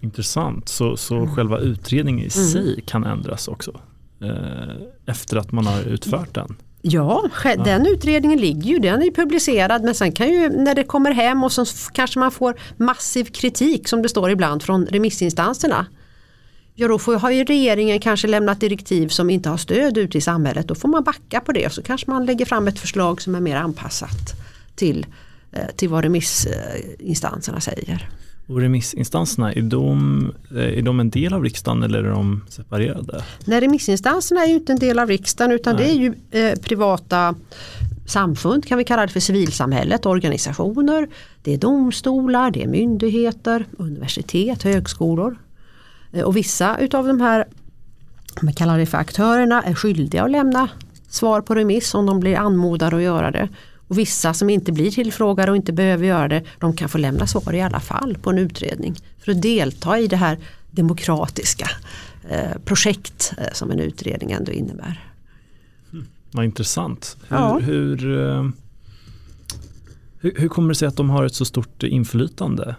Intressant, så, så mm. själva utredningen i mm. sig kan ändras också eh, efter att man har utfört den? Ja, den utredningen ligger ju, den är publicerad men sen kan ju när det kommer hem och så kanske man får massiv kritik som det står ibland från remissinstanserna. Ja då får, har ju regeringen kanske lämnat direktiv som inte har stöd ute i samhället. Då får man backa på det och så kanske man lägger fram ett förslag som är mer anpassat till, eh, till vad remissinstanserna säger. Och remissinstanserna, är de, är de en del av riksdagen eller är de separerade? Nej, remissinstanserna är ju inte en del av riksdagen utan Nej. det är ju eh, privata samfund kan vi kalla det för civilsamhället, organisationer. Det är domstolar, det är myndigheter, universitet, högskolor. Eh, och vissa utav de här, vi kallar det för aktörerna, är skyldiga att lämna svar på remiss om de blir anmodade att göra det. Och vissa som inte blir tillfrågade och inte behöver göra det, de kan få lämna svar i alla fall på en utredning. För att delta i det här demokratiska eh, projekt eh, som en utredning ändå innebär. Vad intressant. Hur, Ja. hur, eh, hur, hur kommer det sig att de har ett så stort inflytande,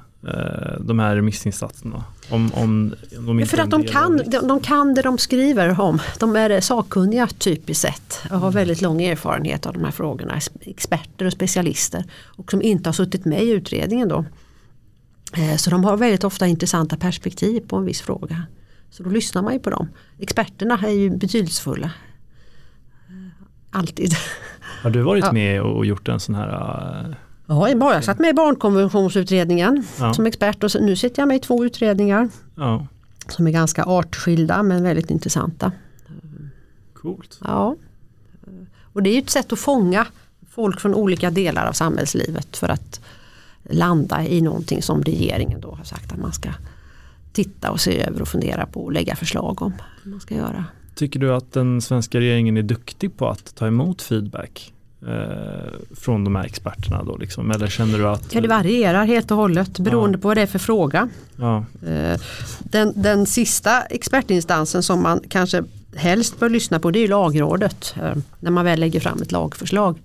de här remissinstanserna? Om, om, om För att de kan, de, de kan det de skriver om. De är sakkunniga typiskt sett och Mm. har väldigt lång erfarenhet av de här frågorna. Experter och specialister. Och som inte har suttit med i utredningen då. Eh, Så de har väldigt ofta intressanta perspektiv på en viss fråga. Så då lyssnar man ju på dem. Experterna är ju betydelsefulla. Eh, Alltid. Har du varit med och gjort en sån här eh, Ja, jag satt med i barnkonventionsutredningen Ja. som expert och nu sitter jag med i två utredningar Ja, som är ganska artskilda men väldigt intressanta. coolt. Ja. Och det är ju ett sätt att fånga folk från olika delar av samhällslivet för att landa i någonting som regeringen då har sagt att man ska titta och se över och fundera på och lägga förslag om man ska göra. Tycker du att den svenska regeringen är duktig på att ta emot feedback från de här experterna då liksom? Eller känner du att... Ja, det varierar helt och hållet beroende Ja. på vad det är för fråga. Ja, Eh, Den, den sista expertinstansen som man kanske helst bör lyssna på det är ju lagrådet eh, när man väl lägger fram ett lagförslag.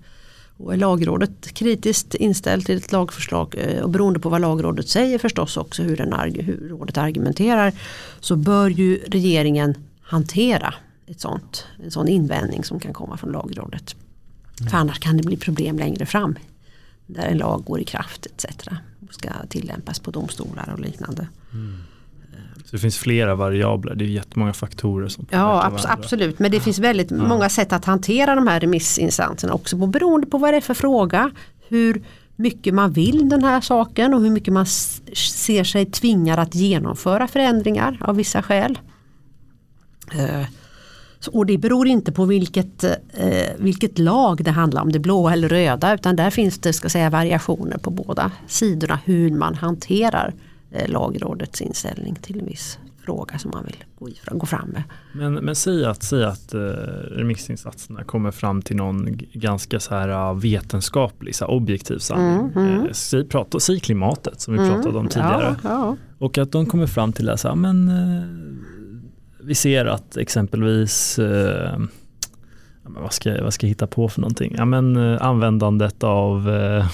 Och är lagrådet kritiskt inställt till ett lagförslag eh, och beroende på vad lagrådet säger förstås också hur, den, hur rådet argumenterar så bör ju regeringen hantera ett sånt, en sån invändning som kan komma från lagrådet. För annars kan det bli problem längre fram där en lag går i kraft etc. och ska tillämpas på domstolar och liknande. så det finns flera variabler, det är jättemånga faktorer som Ja varandra. absolut men det finns väldigt många sätt att hantera de här remissinstanserna också på, beroende på vad det är för fråga. Hur mycket man vill den här saken och hur mycket man ser sig tvingad att genomföra förändringar av vissa skäl. Och det beror inte på vilket, eh, vilket lag det handlar om, det blåa eller röda utan där finns det ska säga, variationer på båda sidorna hur man hanterar eh, lagrådets inställning till en viss fråga som man vill gå, i, gå fram med. Men, men säg att, säg att eh, remissinstanserna kommer fram till någon ganska så här uh, vetenskaplig, så här objektiv sanning. Mm, mm. Eh, säg, prata, säg klimatet som vi pratade om tidigare. Ja, ja. Och att de kommer fram till att här, men, eh, vi ser att exempelvis eh, vad, ska, vad ska jag hitta på för någonting? Ja, men, eh, användandet av eh,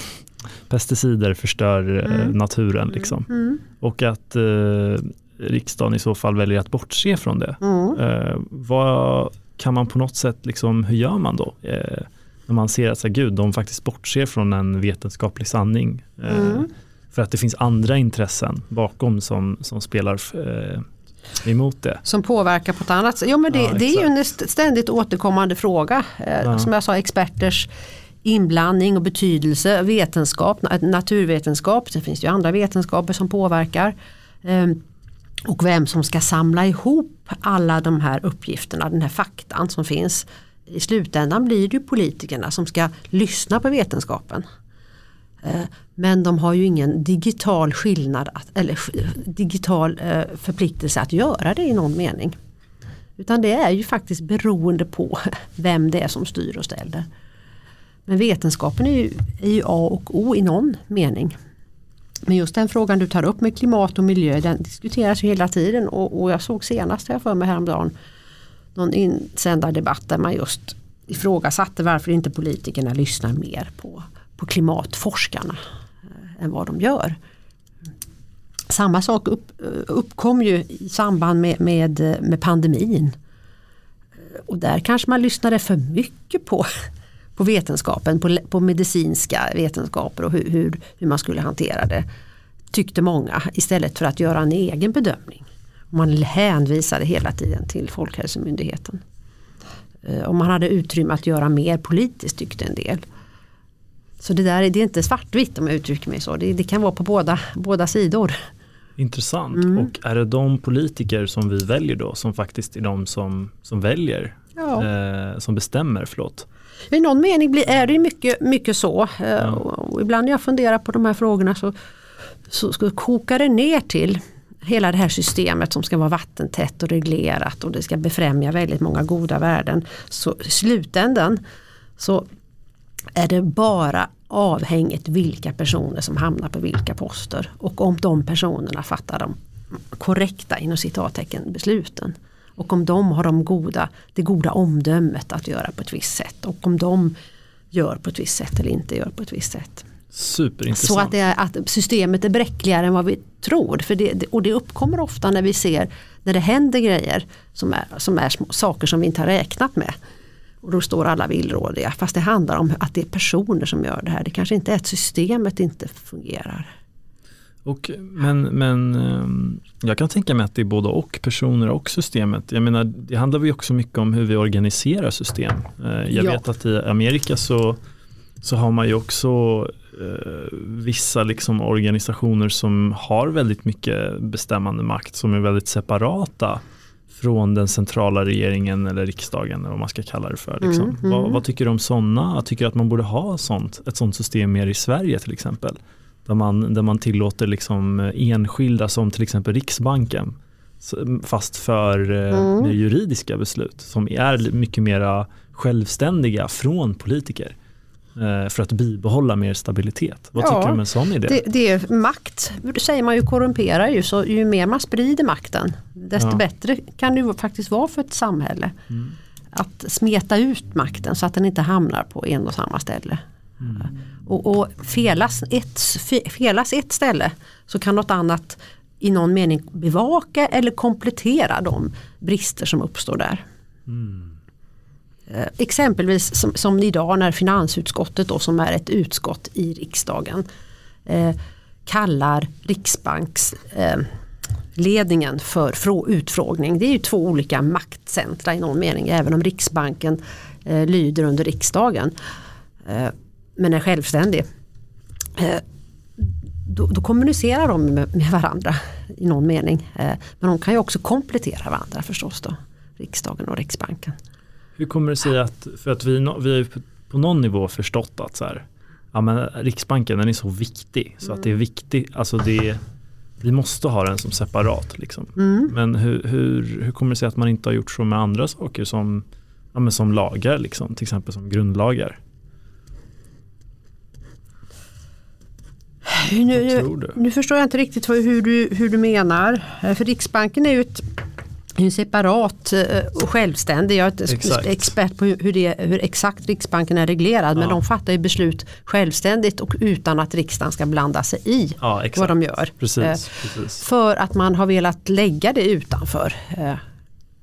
pesticider förstör eh, Mm. naturen. Liksom. Mm, Och att eh, riksdagen i så fall väljer att bortse från det. mm. Eh, vad kan man på något sätt, liksom, hur gör man då? Eh, när man ser att så här, gud, de faktiskt bortser från en vetenskaplig sanning. Eh, Mm. För att det finns andra intressen bakom som, som spelar emot det. Som påverkar på ett annat sätt. Jo, men det, Ja, det är ju en ständigt återkommande fråga. Eh, Ja. Som jag sa, experters inblandning och betydelse, vetenskap, na- naturvetenskap, det finns ju andra vetenskaper som påverkar. Eh, och vem som ska samla ihop alla de här uppgifterna, den här faktan som finns. I slutändan blir det ju politikerna som ska lyssna på vetenskapen. Eh, men de har ju ingen digital skillnad att, eller digital eh, förpliktelse att göra det i någon mening. Utan det är ju faktiskt beroende på [laughs] vem det är som styr och ställer. Men vetenskapen är ju, är ju A och O i någon mening. Men just den frågan du tar upp med klimat och miljö den diskuteras ju hela tiden och, och jag såg senast har jag för mig häromdagen någon insändardebatt där man just ifrågasatte varför inte politikerna lyssnar mer på, på klimatforskarna eh, än vad de gör. Samma sak upp, eh, uppkom ju i samband med, med, eh, med pandemin. Och där kanske man lyssnade för mycket på, [laughs] på vetenskapen, på, på medicinska vetenskaper och hur, hur, hur man skulle hantera det. Tyckte många istället för att göra en egen bedömning. Man hänvisade hela tiden till Folkhälsomyndigheten. Om man hade utrymme att göra mer politiskt tyckte en del. Så det där är- det är inte svartvitt om jag uttrycker mig så. Det, det kan vara på båda, båda sidor. Intressant. Mm. Och är det de politiker som vi väljer då som faktiskt är de som, som väljer, ja. eh, som bestämmer? Förlåt. I någon mening är det mycket, mycket så. Eh, ja. Och ibland när jag funderar på de här frågorna så, så, så kokar det ner till hela det här systemet som ska vara vattentätt och reglerat och det ska befrämja väldigt många goda värden. Så i slutändan så är det bara avhängigt vilka personer som hamnar på vilka poster och om de personerna fattar de korrekta inom citattecken besluten. Och om de har de goda, det goda omdömet att göra på ett visst sätt och om de gör på ett visst sätt eller inte gör på ett visst sätt. Superintressant. Så att, är, att systemet är bräckligare än vad vi tror. För det, och det uppkommer ofta när vi ser när det händer grejer som är, som är små, saker som vi inte har räknat med. Och då står alla villrådiga. Fast det handlar om att det är personer som gör det här. Det kanske inte är att systemet inte fungerar. Och, men, men ehm, jag kan tänka mig att det är både och personer och systemet. Jag menar, det handlar ju också mycket om hur vi organiserar system. Eh, jag ja. vet att i Amerika så, så har man ju också eh, vissa liksom organisationer som har väldigt mycket bestämmande makt som är väldigt separata från den centrala regeringen eller riksdagen eller vad man ska kalla det för. Liksom. Mm, mm. Vad, vad, tycker du om sådana? Jag tycker att man borde ha sånt, ett sådant system mer i Sverige till exempel. Där man, där man tillåter liksom enskilda som till exempel Riksbanken fast för eh, mm. juridiska beslut som är mycket mer självständiga från politiker. Eh, för att bibehålla mer stabilitet. Vad tycker du om en sån idé? Det, det är makt, säger man ju korrumperar ju, så ju mer man sprider makten desto ja. bättre kan det ju faktiskt vara för ett samhälle. Mm. Att smeta ut makten så att den inte hamnar på en och samma ställe. Mm. Och, och felas, ett, felas ett ställe så kan något annat i någon mening bevaka eller komplettera de brister som uppstår där. Mm. Eh, exempelvis som, som, idag när finansutskottet då, som är ett utskott i riksdagen eh, kallar riksbanksledningen eh, för utfrågning. Det är ju två olika maktcentra i någon mening även om riksbanken eh, lyder under riksdagen. Eh, men är självständig. Eh, då, då, kommunicerar de med, med, varandra i någon mening. Eh, men de kan ju också komplettera varandra förstås då. Riksdagen och Riksbanken. Hur kommer det sig att, för att vi, vi har på någon nivå förstått att så här, ja, men Riksbanken den är så viktig så mm. att det är viktigt, alltså det vi måste ha den som separat. Liksom. Mm. Men hur, hur, hur kommer det sig att man inte har gjort så med andra saker som, ja, men som lagar, liksom, till exempel som grundlagar? Nu, nu, nu, förstår jag inte riktigt hur du, hur du menar. För Riksbanken är ju ett separat eh, och självständig. Jag är inte exakt. expert på hur, det, hur exakt Riksbanken är reglerad ja. men de fattar ju beslut självständigt och utan att riksdagen ska blanda sig i ja, vad de gör. Precis, eh, precis. För att man har velat lägga det utanför eh,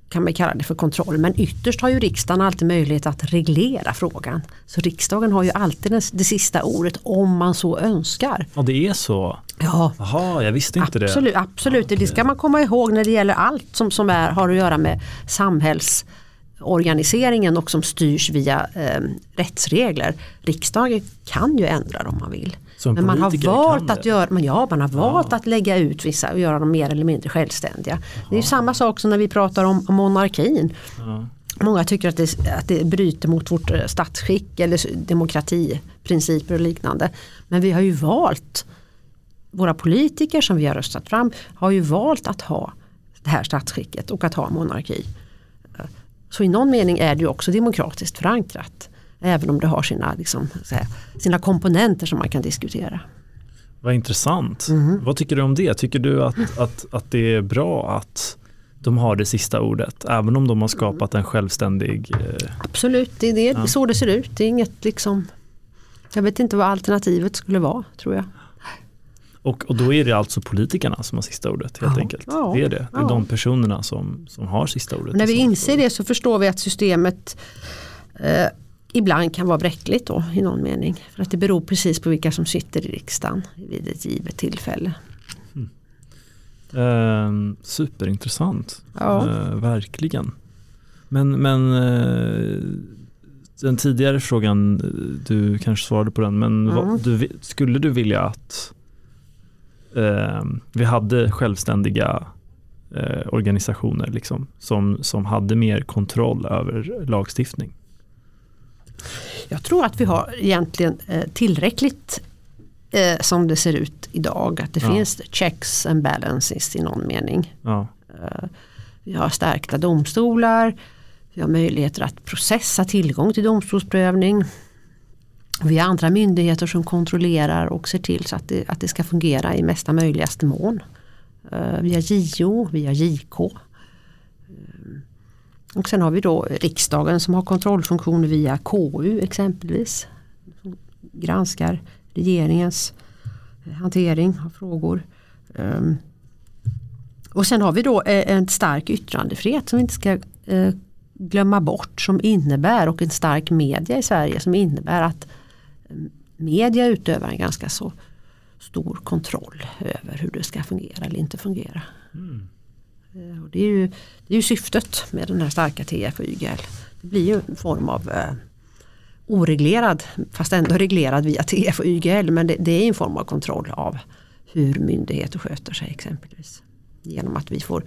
kan man kalla det för kontroll. Men ytterst har ju riksdagen alltid möjlighet att reglera frågan. Så riksdagen har ju alltid det sista ordet om man så önskar. Ja det är så? Ja. Jaha, jag visste inte absolut, det. Absolut, okay. det ska man komma ihåg när det gäller allt som, som är, har att göra med samhällsorganiseringen och som styrs via eh, rättsregler. Riksdagen kan ju ändra om man vill. Men man har valt att göra, men ja, man har valt ja. att lägga ut vissa och göra dem mer eller mindre självständiga. Ja. Det är samma sak som när vi pratar om, om monarkin. Ja. Många tycker att det, att det bryter mot vårt eh, statsskick eller demokratiprinciper och liknande. Men vi har ju valt, våra politiker som vi har röstat fram har ju valt att ha det här statsskicket och att ha monarki. Så i någon mening är det ju också demokratiskt förankrat. Även om det har sina, liksom, sina komponenter som man kan diskutera. Vad intressant. Mm. Vad tycker du om det? Tycker du att, att, att det är bra att de har det sista ordet även om de har skapat en självständig... Eh... Absolut, det är det, ja. så det ser ut. Det är inget liksom... Jag vet inte vad alternativet skulle vara tror jag. Och, och då är det alltså politikerna som har sista ordet helt ja. enkelt. Ja. Det är det. Det är ja. de personerna som, som har sista ordet. Och när vi inser det så förstår vi att systemet eh, ibland kan vara bräckligt då i någon mening. För att det beror precis på vilka som sitter i riksdagen vid ett givet tillfälle. Mm. Eh, superintressant, ja. eh, verkligen. Men, men eh, den tidigare frågan, du kanske svarade på den, men mm. vad, du, skulle du vilja att eh, vi hade självständiga eh, organisationer liksom, som, som hade mer kontroll över lagstiftning? Jag tror att vi har egentligen eh, tillräckligt eh, som det ser ut idag. Att det ja. finns checks and balances i någon mening. Ja. Eh, vi har stärkta domstolar, vi har möjligheter att processa tillgång till domstolsprövning. Vi har andra myndigheter som kontrollerar och ser till så att det, att det ska fungera i mesta möjligaste mån. Vi har JO, vi har JK. Och sen har vi då riksdagen som har kontrollfunktioner via KU exempelvis. Som granskar regeringens eh, hantering av frågor. Ehm, och sen har vi då eh, en stark yttrandefrihet som vi inte ska eh, glömma bort som innebär och en stark media i Sverige som innebär att mm, media utövar en ganska så stor kontroll över hur det ska fungera eller inte fungera. Mm. Eh, och det, är ju, det är ju syftet med den här starka TF och YGL. Det blir ju en form av eh, oreglerad, fast ändå reglerad via TF och YGL, men det, det, är en form av kontroll av hur myndigheter sköter sig exempelvis. Genom att vi får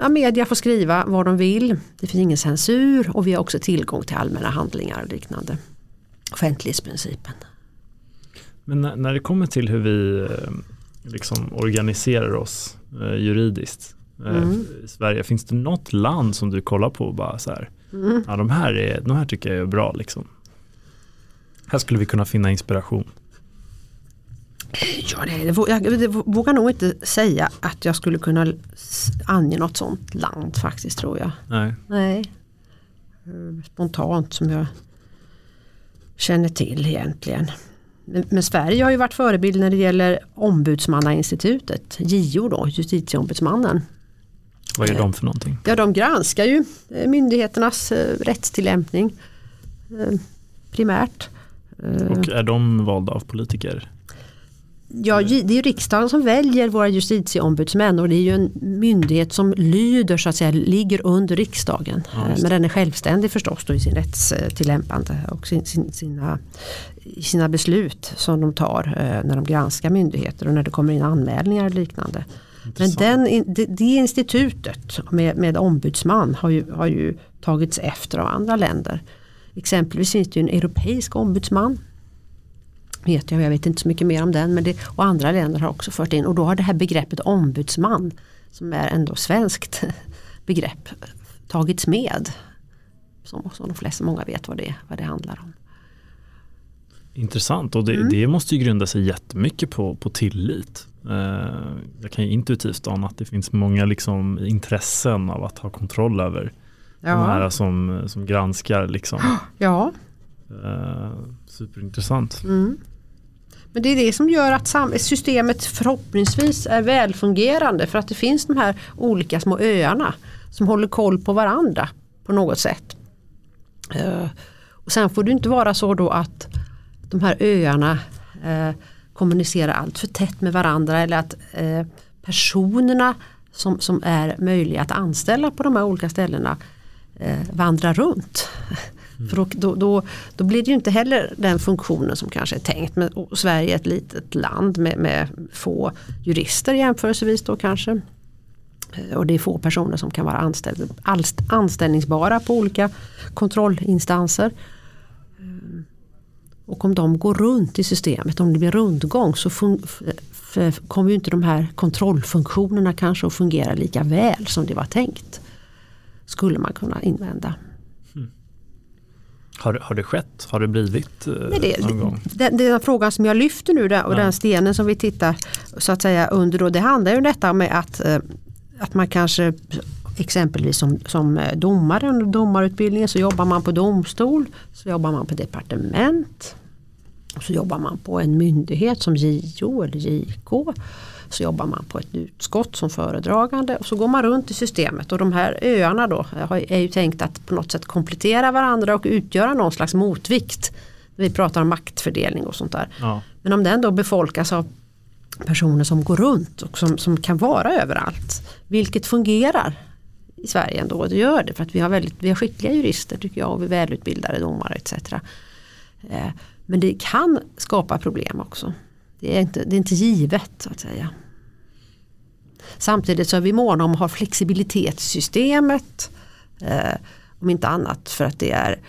ja, media får skriva vad de vill, det finns ingen censur och vi har också tillgång till allmänna handlingar och liknande offentlighetsprincipen. Men när det kommer till hur vi eh, liksom organiserar oss eh, juridiskt mm. i Sverige, finns det något land som du kollar på och bara så här, mm. ja, de, här är, de här tycker jag är bra liksom. Här skulle vi kunna finna inspiration. Ja, det, jag, jag vågar nog inte säga att jag skulle kunna ange något sånt land faktiskt tror jag. Nej. Nej. Spontant som jag känner till egentligen. Men, men Sverige har ju varit förebild när det gäller ombudsmannainstitutet, JO då, justitieombudsmannen. Vad gör de för någonting? Ja, de granskar ju eh, myndigheternas eh, rättstillämpning eh, primärt. Och är de valda av politiker? Ja, det är riksdagen som väljer våra justitieombudsmän och det är ju en myndighet som lyder så att säga, ligger under riksdagen. Ja, Men den är självständig förstås då i sin rättstillämpande och sin, sin, sina, sina beslut som de tar när de granskar myndigheter och när det kommer in anmälningar och liknande. Men den, det, det institutet med, med ombudsman har ju, har ju tagits efter av andra länder. Exempelvis finns det ju en europeisk ombudsman vet jag, jag vet inte så mycket mer om den. Men det, och andra länder har också fört in och då har det här begreppet ombudsman som är ändå svenskt [laughs] begrepp tagits med. Som, som de flesta, många vet vad det, vad det handlar om. Intressant och det, mm. det måste ju grunda sig jättemycket på, på tillit. Eh, jag kan ju intuitivt ana att det finns många liksom intressen av att ha kontroll över ja. de här som, som granskar. Liksom. [gasps] Ja. Eh, superintressant. Mm. Men det är det som gör att systemet förhoppningsvis är välfungerande för att det finns de här olika små öarna som håller koll på varandra på något sätt. Uh, och sen får det inte vara så då att de här öarna uh, kommunicerar allt för tätt med varandra eller att uh, personerna som, som är möjliga att anställa på de här olika ställena vandrar runt. Mm. För då, då, då, då, blir det ju inte heller den funktionen som kanske är tänkt. Men Sverige är ett litet land med, med få jurister jämförelsevis då kanske. Eh, och det är få personer som kan vara anställ, anställningsbara på olika kontrollinstanser. Och om de går runt i systemet, om det blir rundgång så kommer ju inte de här kontrollfunktionerna kanske att fungera lika väl som det var tänkt. Skulle man kunna invända. Har, har det skett? Har det blivit eh, Nej, det, någon gång? Den, den frågan som jag lyfter nu där, och ja. den stenen som vi tittar så att säga under då, det handlar ju om detta med att, eh, att man kanske exempelvis som, som eh, domare under domarutbildningen så jobbar man på domstol, så jobbar man på departement, så jobbar man på en myndighet som JO eller JK så jobbar man på ett utskott som föredragande och så går man runt i systemet och de här öarna då är ju tänkt att på något sätt komplettera varandra och utgöra någon slags motvikt. Vi pratar om maktfördelning och sånt där. Ja. Men om den då befolkas av personer som går runt och som, som kan vara överallt. Vilket fungerar i Sverige ändå och det gör det för att vi har, väldigt, vi har skickliga jurister tycker jag och vi är välutbildade domare etc. Eh, men det kan skapa problem också. Det är inte, det är inte givet så att säga. Samtidigt så är vi måna om att ha flexibilitet i systemet. Eh, om inte annat för att det, är,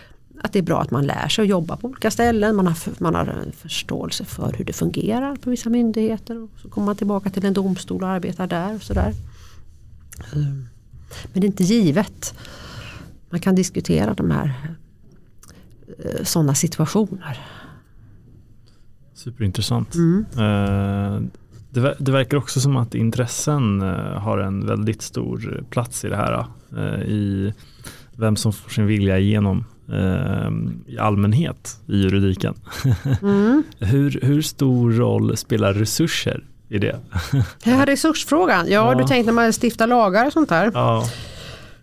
att det är bra att man lär sig att jobba på olika ställen. Man har, man har en förståelse för hur det fungerar på vissa myndigheter. Och så kommer man tillbaka till en domstol och arbetar där. och sådär. Mm. Eh, men det är inte givet. Man kan diskutera de här eh, sådana situationer. Superintressant. Mm. Eh, det, det, verkar också som att intressen eh, har en väldigt stor plats i det här. I vem som får sin vilja igenom i allmänhet i juridiken. Mm. [laughs] hur, hur stor roll spelar resurser i det? Det här resursfrågan, ja, ja. du tänkte när man stiftar lagar och sånt där. Ja.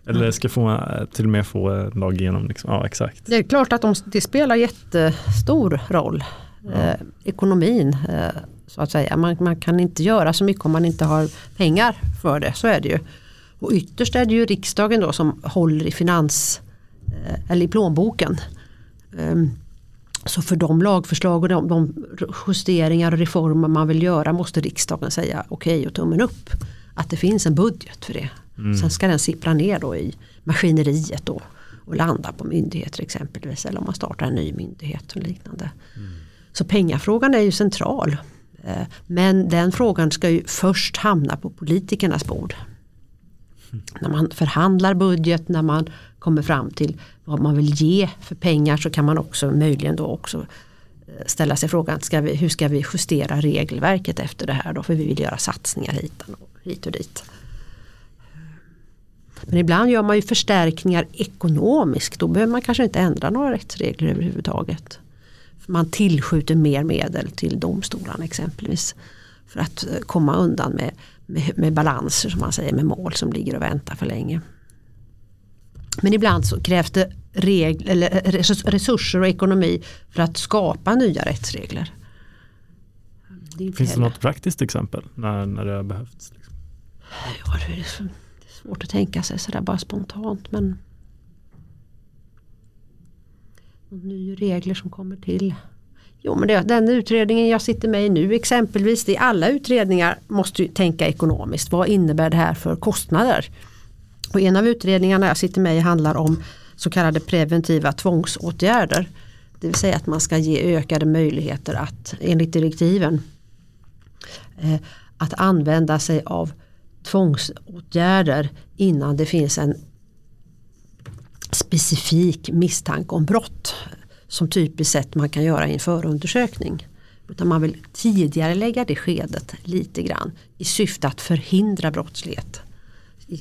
Eller ska få, till och med få lag igenom. Liksom. Ja, exakt. Det är klart att de, det spelar jättestor roll. Ja. Eh, ekonomin eh, så att säga. Man, man, kan inte göra så mycket om man inte har pengar för det. Så är det ju. Och ytterst är det ju riksdagen då som håller i finans eh, eller i plånboken. Så för de lagförslag och de, de, justeringar och reformer man vill göra måste riksdagen säga okej okay och tummen upp. Att det finns en budget för det. Mm. Sen ska den sippra ner då i maskineriet då och landa på myndigheter exempelvis. Eller om man startar en ny myndighet och liknande. Mm. Så pengafrågan är ju central. Eh, men den frågan ska ju först hamna på politikernas bord. Mm. När man förhandlar budget, när man kommer fram till vad man vill ge för pengar så kan man också möjligen då också eh, ställa sig frågan ska vi, hur ska vi justera regelverket efter det här då för vi vill göra satsningar hit och, hit och dit. Men ibland gör man ju förstärkningar ekonomiskt. Då behöver man kanske inte ändra några rättsregler överhuvudtaget. För man tillskjuter mer medel till domstolarna exempelvis. För att eh, komma undan med, med, med balanser som man säger med mål som ligger och väntar för länge. Men ibland så krävs det regl, eller eh, resurser och ekonomi för att skapa nya rättsregler. Det Finns det något praktiskt exempel när, när det har behövts? Liksom? Ja, det är svårt att tänka sig sådär bara spontant. Men nya regler som kommer till. Jo men det, den utredningen jag sitter med i nu exempelvis, det är alla utredningar måste ju tänka ekonomiskt. Vad innebär det här för kostnader? Och en av utredningarna jag sitter med i handlar om så kallade preventiva tvångsåtgärder. Det vill säga att man ska ge ökade möjligheter att enligt direktiven eh, att använda sig av tvångsåtgärder innan det finns en specifik misstanke om brott. Som typiskt sett man kan göra i en förundersökning. Utan man vill tidigare lägga det skedet lite grann i syfte att förhindra brottslighet.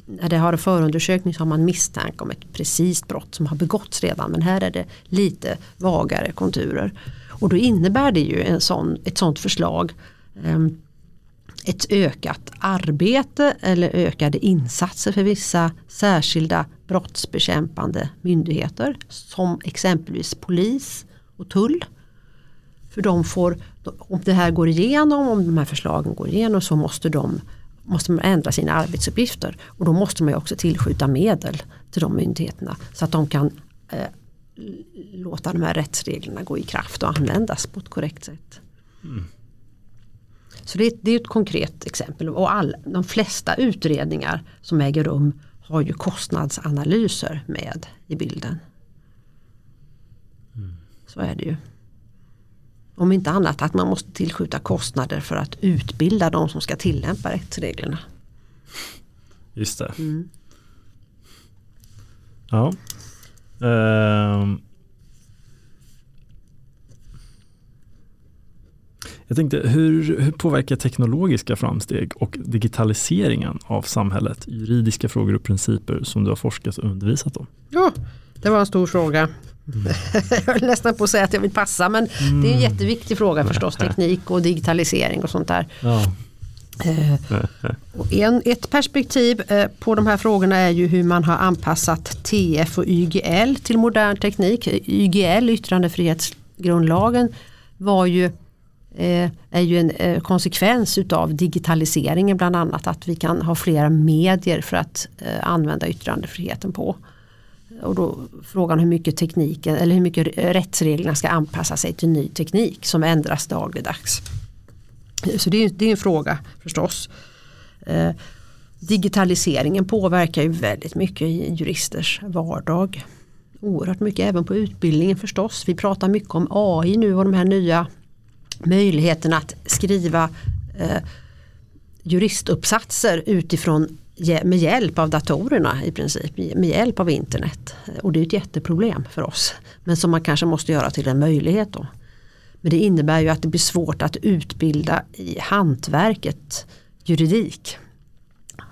När det har en förundersökning så har man misstanke om ett precis brott som har begåtts redan men här är det lite vagare konturer. Och då innebär det ju en sån, ett sånt förslag ehm, ett ökat arbete eller ökade insatser för vissa särskilda brottsbekämpande myndigheter som exempelvis polis och tull. För de får, om det här går igenom, om de här förslagen går igenom så måste de måste man ändra sina arbetsuppgifter och då måste man också tillskjuta medel till de myndigheterna så att de kan eh, låta de här rättsreglerna gå i kraft och användas på ett korrekt sätt. Mm. Så det, det, är ett konkret exempel och all, de flesta utredningar som äger rum har ju kostnadsanalyser med i bilden. Mm. Så är det ju. Om inte annat att man måste tillskjuta kostnader för att utbilda de som ska tillämpa rättsreglerna. Just det. Mm. Ja. Uh, Jag tänkte, hur, hur påverkar teknologiska framsteg och digitaliseringen av samhället juridiska frågor och principer som du har forskat och undervisat om? Ja, det var en stor fråga. Mm. [laughs] jag är nästan på att säga att jag vill passa men mm. det är en mm. jätteviktig fråga förstås, teknik och digitalisering och sånt där. Ja. Eh, en, ett perspektiv eh, på de här frågorna är ju hur man har anpassat TF och YGL till modern teknik. YGL, yttrandefrihetsgrundlagen, var ju Eh, är ju en eh, konsekvens utav digitaliseringen bland annat att vi kan ha flera medier för att använda yttrandefriheten på. Och då frågan hur mycket tekniken eller hur mycket rättsreglerna ska anpassa sig till ny teknik som ändras dagligdags. Så det är, det är en fråga förstås. Eh, digitaliseringen påverkar ju väldigt mycket i juristers vardag. Oerhört mycket även på utbildningen förstås. Vi pratar mycket om AI nu och de här nya möjligheterna att skriva eh, juristuppsatser utifrån med hjälp av datorerna i princip, med hjälp av internet. Och det är ett jätteproblem för oss. Men som man kanske måste göra till en möjlighet då. Men det innebär ju att det blir svårt att utbilda i hantverket juridik.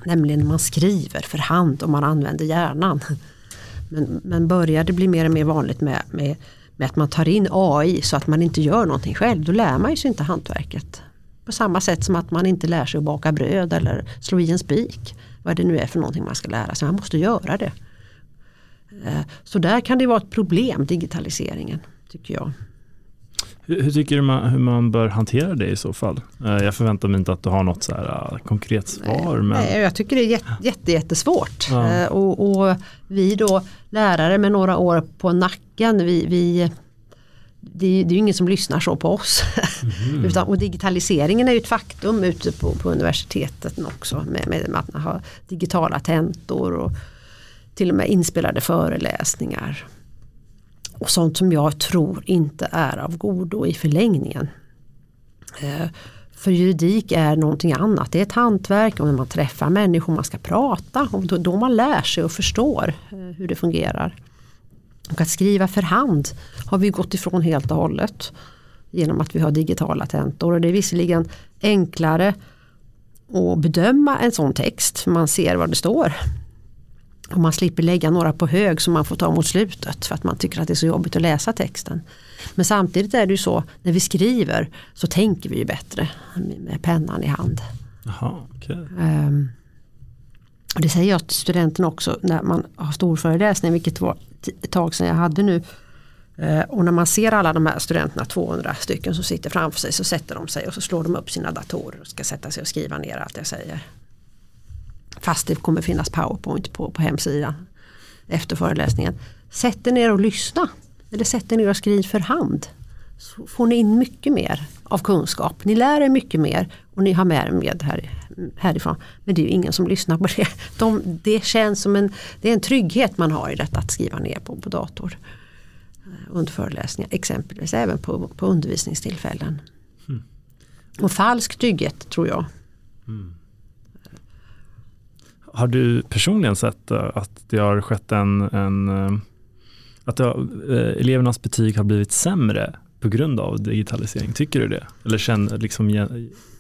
Nämligen när man skriver för hand och man använder hjärnan. Men, men börjar det bli mer och mer vanligt med, med, med att man tar in AI så att man inte gör någonting själv, då lär man sig inte hantverket. På samma sätt som att man inte lär sig att baka bröd eller slå i en spik. Vad det nu är för någonting man ska lära sig, man måste göra det. Eh, så där kan det vara ett problem, digitaliseringen, tycker jag. Hur, hur tycker du man, hur man bör hantera det i så fall? Eh, jag förväntar mig inte att du har något så här eh, konkret svar. Men... Nej, jag tycker det är jätte, jättesvårt. Ja. Och, och, vi då lärare med några år på nacken, vi, vi det, det är ju ingen som lyssnar så på oss. Mm. [laughs] Utan, och digitaliseringen är ju ett faktum ute på, på universiteten också. Med, med att man har digitala tentor och till och med inspelade föreläsningar. Och sånt som jag tror inte är av godo i förlängningen. Eh, för juridik är någonting annat. Det är ett hantverk och när man träffar människor man ska prata. Och då, då man lär sig och förstår eh, hur det fungerar. Och att skriva för hand har vi gått ifrån helt och hållet. Genom att vi har digitala tentor. Och det är visserligen enklare att bedöma en sån text. Man ser vad det står. Och man slipper lägga några på hög som man får ta mot slutet för att man tycker att det är så jobbigt att läsa texten. Men samtidigt är det ju så när vi skriver så tänker vi ju bättre med pennan i hand. Aha, okay. um, ehm, det säger jag till studenterna också när man har storföreläsning, vilket var ett tag sedan jag hade nu. Eh, och när man ser alla de här studenterna, 200 stycken som sitter framför sig så sätter de sig och så slår de upp sina datorer och ska sätta sig och skriva ner allt jag säger. Fast det kommer finnas powerpoint på, på hemsidan efter föreläsningen. Sätt er ner och lyssna. Eller sätt er ner och skriv för hand. Så får ni in mycket mer av kunskap. Ni lär er mycket mer och ni har med er med här, härifrån. Men det är ju ingen som lyssnar på det. De, det känns som en, det är en trygghet man har i detta att skriva ner på, på dator. Eh, under föreläsningar exempelvis, även på, på undervisningstillfällen. Mm. Och falsk trygghet tror jag. Mm. Har du personligen sett eh, att det har skett en, en eh, att har, elevernas betyg har blivit sämre på grund av digitalisering? Tycker du det? Eller känner liksom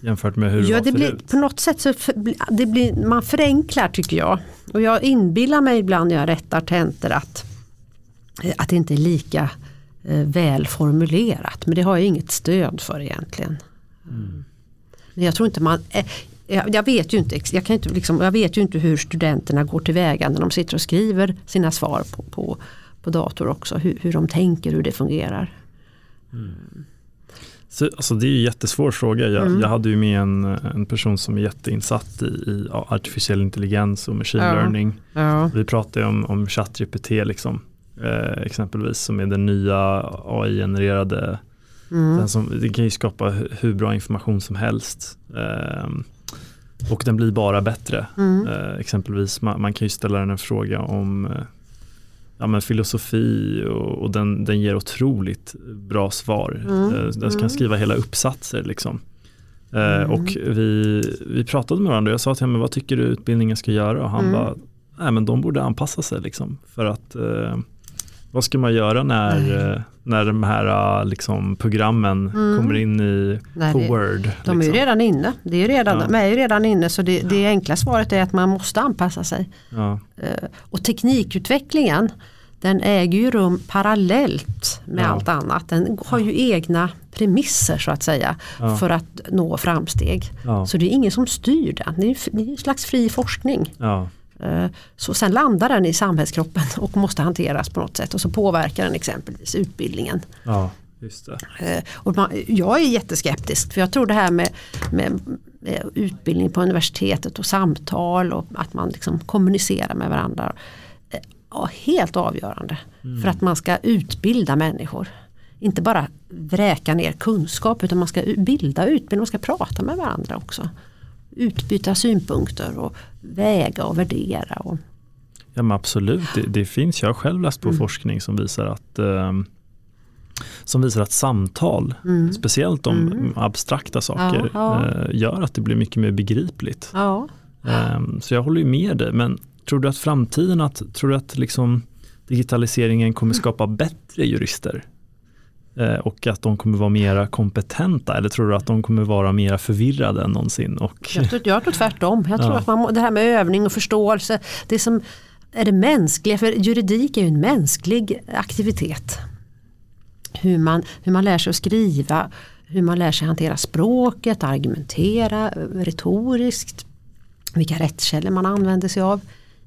jämfört med hur det ja, var det förut? blir, På något sätt så det blir, man förenklar tycker jag. Och jag inbillar mig ibland när jag rättar tentor att, att det inte är lika eh, väl formulerat. Men det har jag inget stöd för egentligen. Mm. Men jag tror inte man, jag vet ju inte, jag kan inte liksom, jag vet ju inte hur studenterna går tillväga när de sitter och skriver sina svar på, på, på dator också. Hur, hur de tänker, hur det fungerar. Mm. Så, alltså det är en jättesvår fråga. Jag, mm. jag, hade ju med en, en person som är jätteinsatt i, i artificiell intelligens och machine ja. learning. Ja. Vi pratade om, om ChatGPT liksom, eh, exempelvis som är den nya AI-genererade Mm. Den, som, den kan ju skapa hur bra information som helst. Eh, och den blir bara bättre. Mm. Eh, exempelvis man, man, kan ju ställa den en fråga om eh, ja, men filosofi och, och den, den, ger otroligt bra svar. Mm. Eh, den kan mm. skriva hela uppsatser. Liksom. Eh, mm. och vi, vi pratade med varandra och jag sa till honom, vad tycker du utbildningen ska göra? Och han mm. bara, nej men de borde anpassa sig liksom. För att eh, vad ska man göra när, eh, när de här eh, liksom, programmen mm. kommer in i, Nej, på det, Word? De är ju liksom? redan inne. Det är redan, ja. De är ju redan inne så det, det enkla svaret är att man måste anpassa sig. Ja. Uh, och teknikutvecklingen den äger ju rum parallellt med ja. allt annat. Den har ju egna premisser så att säga för att nå framsteg. Så det är ingen som styr den. Det är, det är en slags fri forskning. Eh, så sen landar den i samhällskroppen och måste hanteras på något sätt och så påverkar den exempelvis utbildningen. Ja, just det. Eh, och man, jag är jätteskeptisk för jag tror det här med, med, med utbildning på universitetet och samtal och att man liksom kommunicerar med varandra. Eh, ja, helt avgörande mm. för att man ska utbilda människor. inte bara vräka ner kunskap utan man ska bilda utbilda, man ska prata med varandra också. Utbyta synpunkter och väga och värdera. Och... Ja men absolut, det, det finns, jag har själv läst på mm. forskning som visar att eh, som visar att samtal, mm. speciellt om mm. abstrakta saker, ja, ja. Eh, gör att det blir mycket mer begripligt. Ja. Um, så jag håller ju med dig, men tror du att framtiden, att, tror du att liksom digitaliseringen kommer skapa bättre jurister? Eh, och att de kommer vara mera kompetenta eller tror du att de kommer vara mera förvirrade än någonsin? Och... Jag, tror, jag tror tvärtom. Jag tror ja. att man, det här med övning och förståelse, det som är det mänskliga, för juridik är ju en mänsklig aktivitet. Hur man, hur man lär sig att skriva, hur man lär sig hantera språket, argumentera retoriskt, vilka rättskällor man använder sig av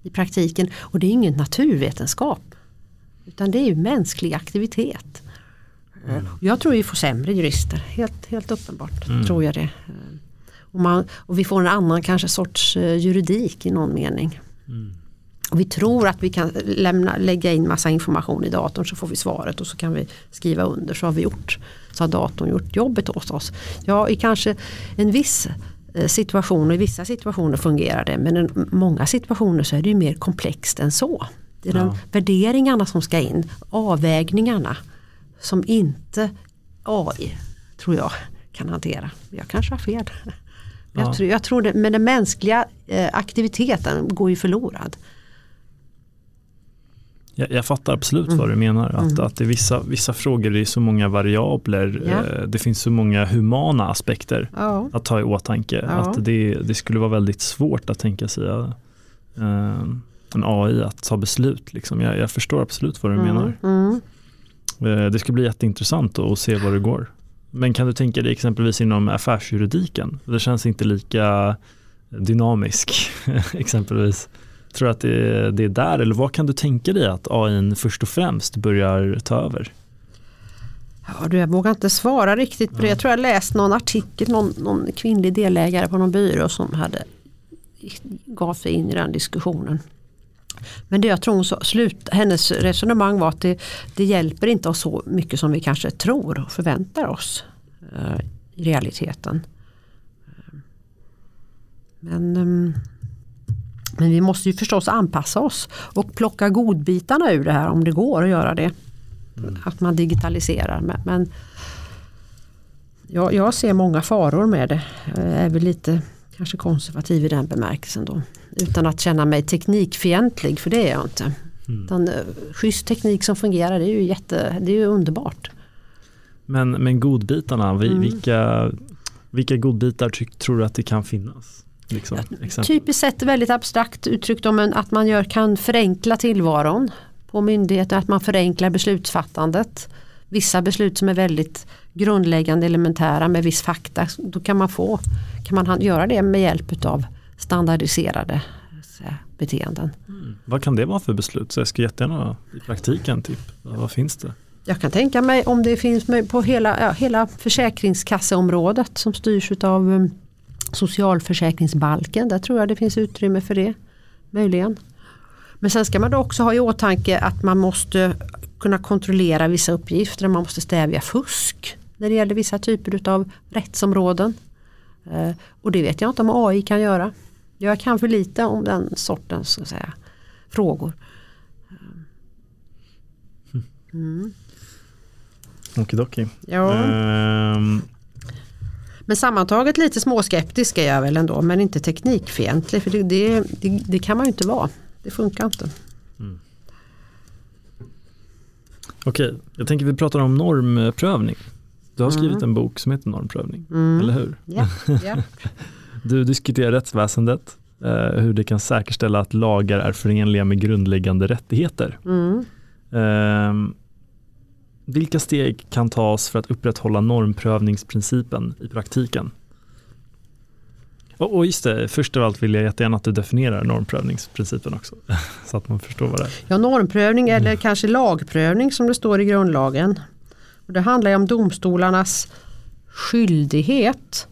i praktiken. Och det är ingen naturvetenskap. Utan det är ju mänsklig aktivitet. Mm. Jag tror vi får sämre jurister, helt, helt uppenbart. Mm. tror jag det. Och, man, och vi får en annan kanske sorts eh, juridik i någon mening. Mm. Och vi tror att vi kan lämna, lägga in massa information i datorn så får vi svaret och så kan vi skriva under så har vi gjort. Så har datorn gjort jobbet åt oss. Ja i kanske en viss eh, situation och i vissa situationer fungerar det men i många situationer så är det ju mer komplext än så. Det är ja. de värderingarna som ska in, avvägningarna som inte AI, tror jag, kan hantera. Jag kanske har fel. Ja. Jag, tror, jag tror det, men den mänskliga eh, aktiviteten går ju förlorad. Jag, jag fattar absolut mm. vad du menar. Att, mm. att i vissa, vissa frågor det är så många variabler. Ja. Eh, det finns så många humana aspekter ja. att ta i åtanke. Att det, det skulle vara väldigt svårt att tänka sig uh, en AI att ta beslut. Liksom. Jag, jag förstår absolut vad du mm. menar. Eh, det ska bli jätteintressant att se vad det går. Men kan du tänka dig exempelvis inom affärsjuridiken? Det känns inte lika dynamisk [laughs] exempelvis. Tror du att det, det är där eller vad kan du tänka dig att AI först och främst börjar ta över? Ja, du, jag vågar inte svara riktigt på det. Jag tror jag läst någon artikel, någon, någon kvinnlig delägare på någon byrå som hade gav sig in i den diskussionen. Men det jag tror hon slut, hennes resonemang var att det, det hjälper inte oss så mycket som vi kanske tror och förväntar oss eh, i realiteten. Men, um, men vi måste ju förstås anpassa oss och plocka godbitarna ur det här om det går att göra det. Mm. Att man digitaliserar. Men, men jag, jag ser många faror med det. Jag är väl lite kanske konservativ i den bemärkelsen då. Utan att känna mig teknikfientlig, för det är jag inte. Mm. Eh, schysst teknik som fungerar, det är ju, jätte, det är ju underbart. Men, men godbitarna, mm. vilka, vilka godbitar tror du att det kan finnas? Liksom, ja, typiskt sett väldigt abstrakt uttryckt om en, att man gör, kan förenkla tillvaron på myndigheter, att man förenklar beslutsfattandet. Vissa beslut som är väldigt grundläggande elementära med viss fakta, då kan man få kan man göra det med hjälp av standardiserade beteenden. Mm. Vad kan det vara för beslut? Så jag ska jättegärna i praktiken, typ. vad finns det? Jag kan tänka mig om det finns på hela, ja, hela försäkringskasseområdet som styrs av um, socialförsäkringsbalken. Där tror jag det finns utrymme för det. Möjligen. Men sen ska man då också ha i åtanke att man måste kunna kontrollera vissa uppgifter. Man måste stävja fusk när det gäller vissa typer av rättsområden. Eh, och det vet jag inte om AI kan göra. Jag kan för lite om den sortens så säga, frågor. Mm. Okidoki. Ja. Um. Men sammantaget lite småskeptisk är jag väl ändå men inte teknikfientlig för det, det, det, det kan man ju inte vara. Det funkar inte. Mm. Okej, jag tänker vi pratar om normprövning. Du har skrivit mm. en bok som heter Normprövning, mm. eller hur? Yeah. [laughs] Yeah. Du diskuterar rättsväsendet, eh, hur det kan säkerställa att lagar är förenliga med grundläggande rättigheter. Mm. Eh, vilka steg kan tas för att upprätthålla normprövningsprincipen i praktiken? Och, just det, först av allt vill jag jättegärna att du definierar normprövningsprincipen också. [laughs] Så att man förstår vad det är. Ja, normprövning eller mm. kanske lagprövning som det står i grundlagen. Och det handlar om domstolarnas skyldighet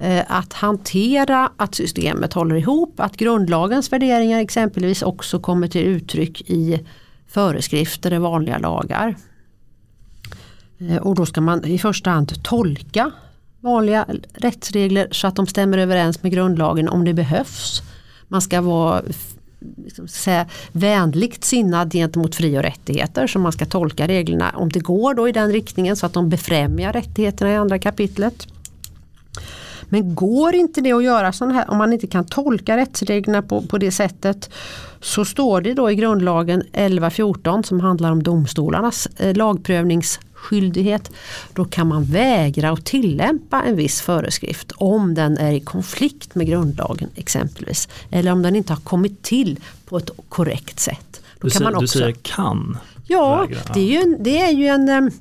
Eh, att hantera att systemet håller ihop, att grundlagens värderingar exempelvis också kommer till uttryck i föreskrifter i vanliga lagar. Eh, och då ska man i första hand tolka vanliga rättsregler så att de stämmer överens med grundlagen om det behövs. Man ska vara liksom, säga, vänligt sinnad gentemot fri och rättigheter så man ska tolka reglerna om det går då i den riktningen så att de befrämjar rättigheterna i andra kapitlet. Men går inte det att göra så här, om man inte kan tolka rättsreglerna på, på det sättet så står det då i grundlagen 11.14 som handlar om domstolarnas eh, lagprövningsskyldighet. Då kan man vägra att tillämpa en viss föreskrift om den är i konflikt med grundlagen exempelvis. Eller om den inte har kommit till på ett korrekt sätt. Då du, kan säger, man också, du säger kan? Ja, vägra. det är ju en, det är ju en eh,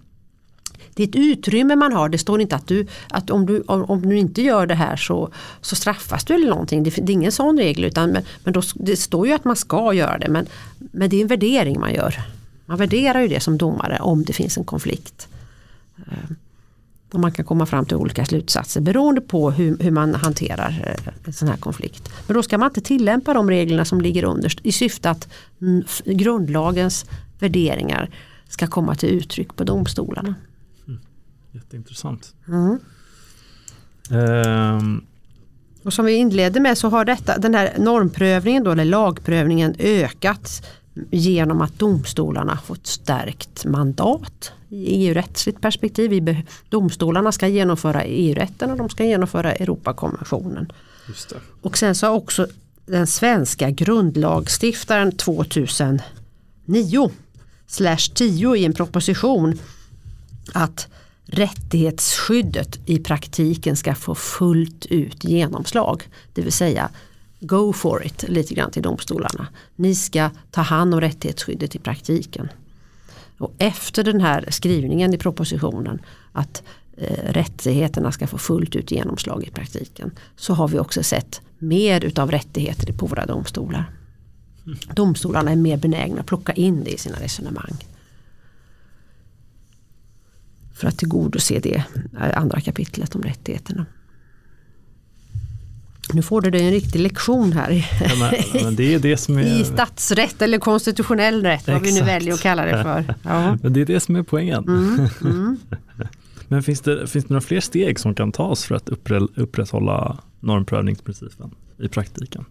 det är ett utrymme man har. Det står inte att, du, att om, du, om, om du inte gör det här så, så straffas du eller någonting. Det, det är ingen sån regel utan men, men då, det står ju att man ska göra det. Men, men det är en värdering man gör. Man värderar ju det som domare om det finns en konflikt. Eh, och man kan komma fram till olika slutsatser beroende på hur, hur man hanterar eh, en sån här konflikt. Men då ska man inte tillämpa de reglerna som ligger underst i syfte att grundlagens värderingar ska komma till uttryck på domstolarna. Jätteintressant. Mm. Ehm, Och som vi inledde med så har detta, den här normprövningen då, eller lagprövningen ökat genom att domstolarna fått stärkt mandat i EU-rättsligt perspektiv. Domstolarna ska genomföra EU-rätten och de ska genomföra Europakonventionen. Och sen så har också den svenska grundlagstiftaren 2009 slash 10 i en proposition att rättighetsskyddet i praktiken ska få fullt ut genomslag. Det vill säga go for it lite grann till domstolarna. Ni ska ta hand om rättighetsskyddet i praktiken. Och efter den här skrivningen i propositionen att eh, rättigheterna ska få fullt ut genomslag i praktiken så har vi också sett mer utav rättigheter på våra domstolar. Domstolarna är mer benägna att plocka in det i sina resonemang. För att tillgodose det eh, andra kapitlet om rättigheterna. Nu får du dig en riktig lektion här i, Ja, men, men det är det som [laughs] i är, statsrätt eller konstitutionell rätt, vad vi nu Exakt. väljer att kalla det för. [laughs] Ja. men det är det som är poängen. Mm, mm. [laughs] Men finns det, finns det några fler steg som kan tas för att upprätthålla normprövningsprincipen i praktiken?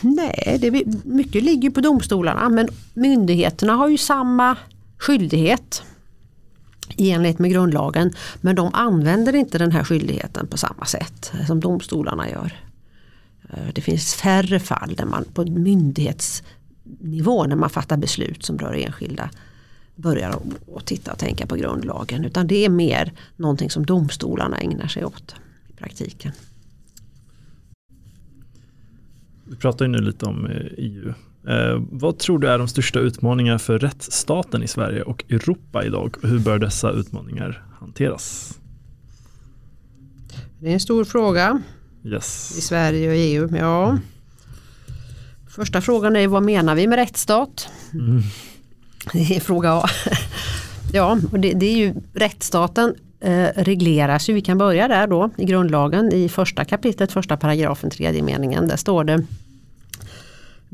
Nej, det, mycket ligger på domstolarna men myndigheterna har ju samma skyldighet i enlighet med grundlagen. Men de använder inte den här skyldigheten på samma sätt som domstolarna gör. Eh, det finns färre fall där man på myndighetsnivå när man fattar beslut som rör enskilda börjar att- titta och tänka på grundlagen. Utan det är mer någonting som domstolarna ägnar sig åt i praktiken. Vi pratar ju nu lite om eh, EU. Eh, vad tror du är de största utmaningarna för rättsstaten i Sverige och Europa idag? Och hur bör dessa utmaningar hanteras? Det är en stor fråga. i Yes. Sverige och EU. Ja. Första frågan är vad menar vi med rättsstat? Mm. Det är fråga A. Ja, och det, det är ju rättsstaten eh, regleras ju, vi kan börja där då i grundlagen i första kapitlet, första paragrafen, tredje meningen. Där står det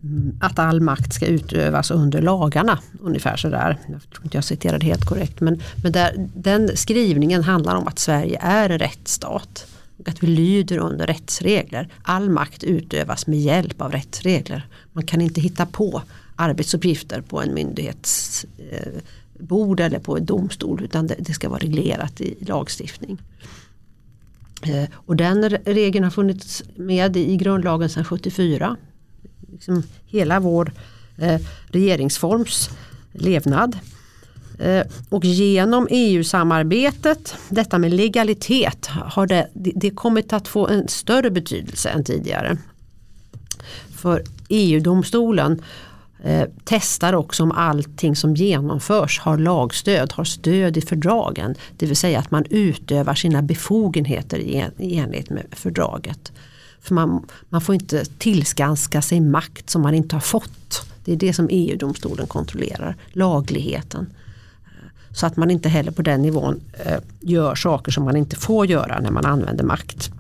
Mm. att all makt ska utövas under lagarna. Ungefär sådär. Jag tror inte jag citerade helt korrekt. Men, men där, den skrivningen handlar om att Sverige är en rättsstat. Och att vi lyder under rättsregler. All makt utövas med hjälp av rättsregler. Man kan inte hitta på arbetsuppgifter på en myndighets eh, bord eller på en domstol utan det, det ska vara reglerat i lagstiftning. Eh, och den regeln har funnits med i grundlagen sedan 74. Liksom hela vår eh, regeringsforms levnad. Eh, och genom EU-samarbetet, detta med legalitet, har det, det, kommit att få en större betydelse än tidigare. För EU-domstolen eh, testar också om allting som genomförs har lagstöd, har stöd i fördragen. Det vill säga att man utövar sina befogenheter i, en, i enlighet med fördraget. För man, man får inte tillskanska sig makt som man inte har fått. Det är det som EU-domstolen kontrollerar, lagligheten. Så att man inte heller på den nivån eh, gör saker som man inte får göra när man använder makt.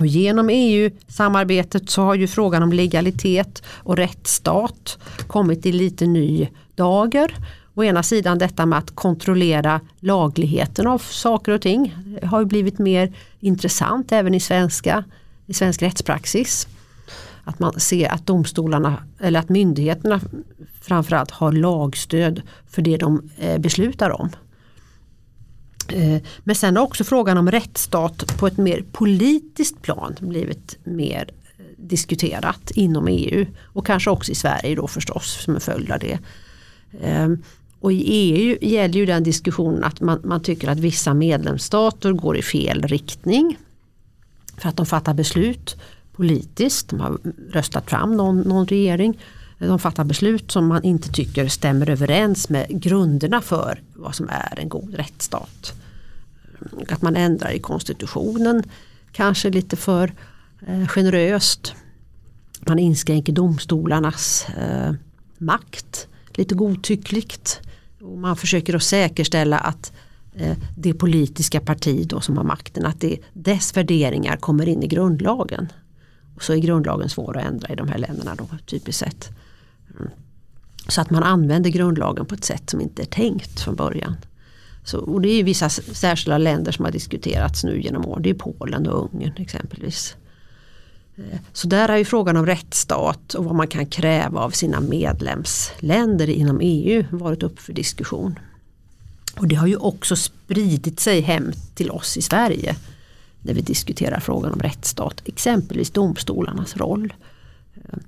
Och genom EU-samarbetet så har ju frågan om legalitet och rättsstat kommit i lite ny dager. å ena sidan detta med att kontrollera lagligheten av saker och ting. Det har ju blivit mer intressant även i svenska, i svensk rättspraxis. Att man ser att domstolarna eller att myndigheterna framförallt har lagstöd för det de eh, beslutar om. Eh, men sen har också frågan om rättsstat på ett mer politiskt plan blivit mer eh, diskuterat inom EU och kanske också i Sverige då förstås som en följd av det. Ehm, och i EU gäller ju den diskussionen att man, man tycker att vissa medlemsstater går i fel riktning för att de fattar beslut politiskt, de har röstat fram någon, någon regering. De fattar beslut som man inte tycker stämmer överens med grunderna för vad som är en god rättsstat. Att man ändrar i konstitutionen kanske lite för eh, generöst. Man inskränker domstolarnas eh, makt lite godtyckligt. Och man försöker att säkerställa att eh, Eh, det politiska parti då som har makten, att det, dess värderingar kommer in i grundlagen. Och så är grundlagen svår att ändra i de här länderna då, typiskt sett. Mm. Så att man använder grundlagen på ett sätt som inte är tänkt från början. Så, och det är vissa särskilda länder som har diskuterats nu genom åren. Det är Polen och Ungern exempelvis. Eh, så där är ju frågan om rättsstat och vad man kan kräva av sina medlemsländer inom EU varit upp för diskussion. Och det har ju också spridit sig hem till oss i Sverige när vi diskuterar frågan om rättsstat. Exempelvis domstolarnas roll. Eh,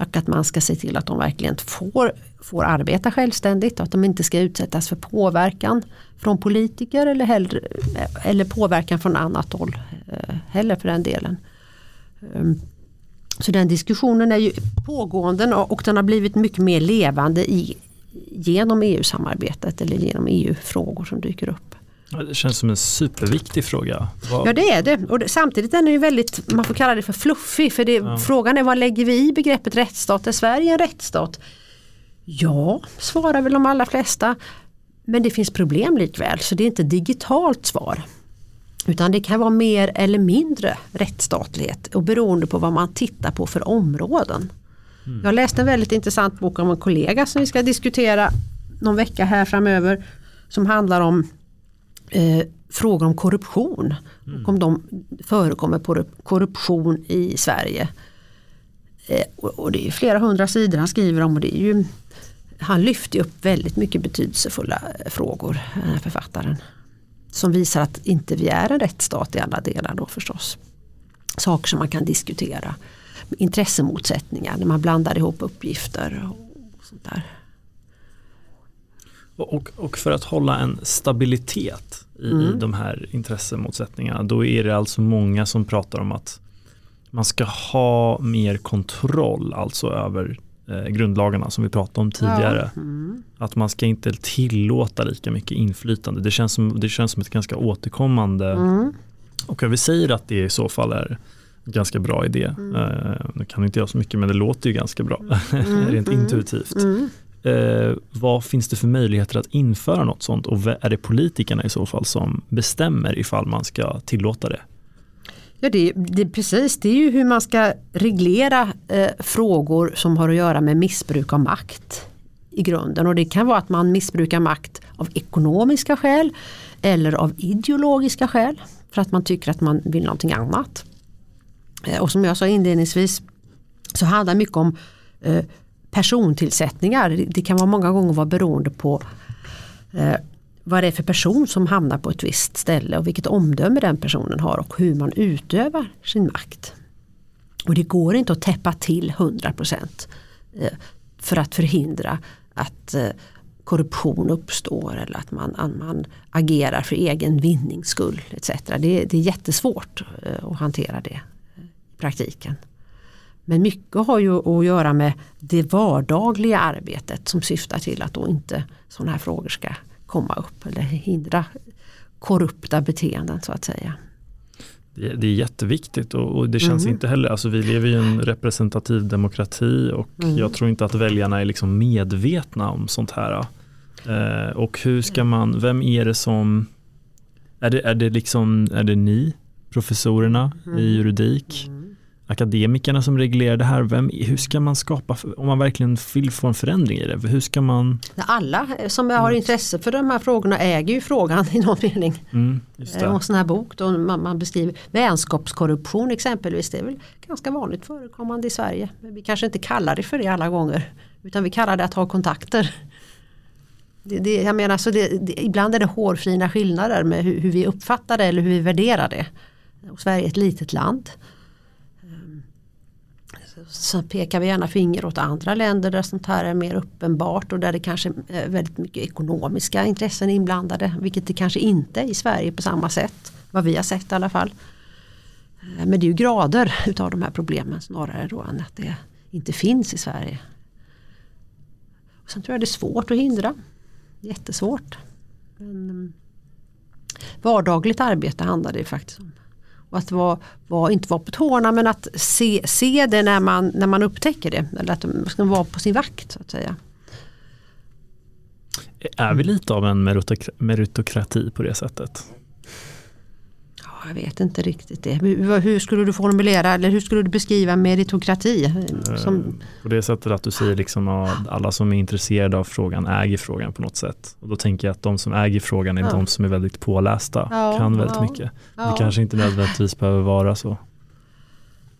och att man ska se till att de verkligen får, får arbeta självständigt och att de inte ska utsättas för påverkan från politiker eller, hellre, eh, eller påverkan från annat håll eh, heller för den delen. Ehm, så den diskussionen är ju pågående och den har blivit mycket mer levande i, genom EU-samarbetet eller genom EU-frågor som dyker upp. Det känns som en superviktig fråga. Vad... Ja det är det. Och det, samtidigt är den ju väldigt, man får kalla det för fluffig. För det, ja. frågan är vad lägger vi i begreppet rättsstat? Är Sverige en rättsstat? Ja, svarar väl de allra flesta. Men det finns problem likväl så det är inte digitalt svar. Utan det kan vara mer eller mindre rättsstatlighet och beroende på vad man tittar på för områden. Mm. Jag läste en väldigt intressant bok om en kollega som vi ska diskutera någon vecka här framöver. Som handlar om eh, frågor om korruption. Mm. Och om de förekommer korruption i Sverige. Eh, och, och, det är flera hundra sidor han skriver om och det är ju han lyfter upp väldigt mycket betydelsefulla frågor, den här författaren som visar att inte vi är en rättsstat i alla delar då förstås. Saker som man kan diskutera. Intressemotsättningar när man blandar ihop uppgifter och sånt där. Och, och för att hålla en stabilitet i, mm. de här intressemotsättningarna då är det alltså många som pratar om att man ska ha mer kontroll alltså över eh, grundlagarna som vi pratade om tidigare. Ja. Mm. Att man ska inte tillåta lika mycket inflytande. Det känns som, det känns som ett ganska återkommande mm. och jag vill säga att det i så fall är ganska bra idé. Mm. Eh, nu kan inte jag så mycket men det låter ju ganska bra mm. [laughs] rent mm. intuitivt. Mm. Eh, vad finns det för möjligheter att införa något sånt och är det politikerna i så fall som bestämmer ifall man ska tillåta det? Ja, det, det, precis, det är ju hur man ska reglera eh, frågor som har att göra med missbruk av makt i grunden. Och det kan vara att man missbrukar makt av ekonomiska skäl eller av ideologiska skäl. För att man tycker att man vill någonting annat. Eh, och som jag sa inledningsvis så handlar det mycket om eh, persontillsättningar. Det kan vara många gånger vara beroende på eh, vad det är för person som hamnar på ett visst ställe och vilket omdöme den personen har och hur man utövar sin makt. Och det går inte att täppa till 100% för att förhindra att korruption uppstår eller att man, att man agerar för egen vinnings skull etc. Det, det är jättesvårt att hantera det praktiken. Men mycket har ju att göra med det vardagliga arbetet som syftar till att då inte sådana här frågor ska komma upp eller hindra korrupta beteenden så att säga. Det, är jätteviktigt och, och det känns mm. inte heller, alltså vi lever i en representativ demokrati och mm. jag tror inte att väljarna är liksom medvetna om sånt här. Eh, och hur ska man, vem är det som, är det, är det liksom, är det ni, professorerna mm. i juridik? Mm. akademikerna som reglerar det här? Vem, hur ska man skapa, om man verkligen vill få en förändring i det, hur ska man? Alla som har intresse för de här frågorna äger ju frågan i någon mening. Mm. En sån här bok då man, beskriver vänskapskorruption exempelvis. Det är väl ganska vanligt förekommande i Sverige. Men vi kanske inte kallar det för det alla gånger. Utan vi kallar det att ha kontakter. Det, det, jag menar, så det, ibland är det hårfina skillnader med hur, hur, vi uppfattar det eller hur vi värderar det. Och Sverige är ett litet land. Så pekar vi gärna finger åt andra länder där sånt här är mer uppenbart och där det kanske är väldigt mycket ekonomiska intressen inblandade. Vilket det kanske inte är i Sverige på samma sätt. Vad vi har sett i alla fall. Eh, men det är ju grader utav de här problemen snarare då än att det inte finns i Sverige. Och sen tror jag det är svårt att hindra. Jättesvårt. Men, mm, vardagligt arbete handlar det faktiskt om. Och att vara, var, inte vara på tårna men att se, se det när man, när man upptäcker det. Eller att man ska vara på sin vakt så att säga. Är vi lite av en meritokrati på det sättet? Jag vet inte riktigt det. Hur, hur, skulle du formulera eller hur skulle du beskriva meritokrati? Eh, som... På det sättet att du säger liksom att alla som är intresserade av frågan äger frågan på något sätt. Och då tänker jag att de som äger frågan är ja. de som är väldigt pålästa, ja, kan väldigt ja, mycket. Det kanske inte nödvändigtvis behöver vara så.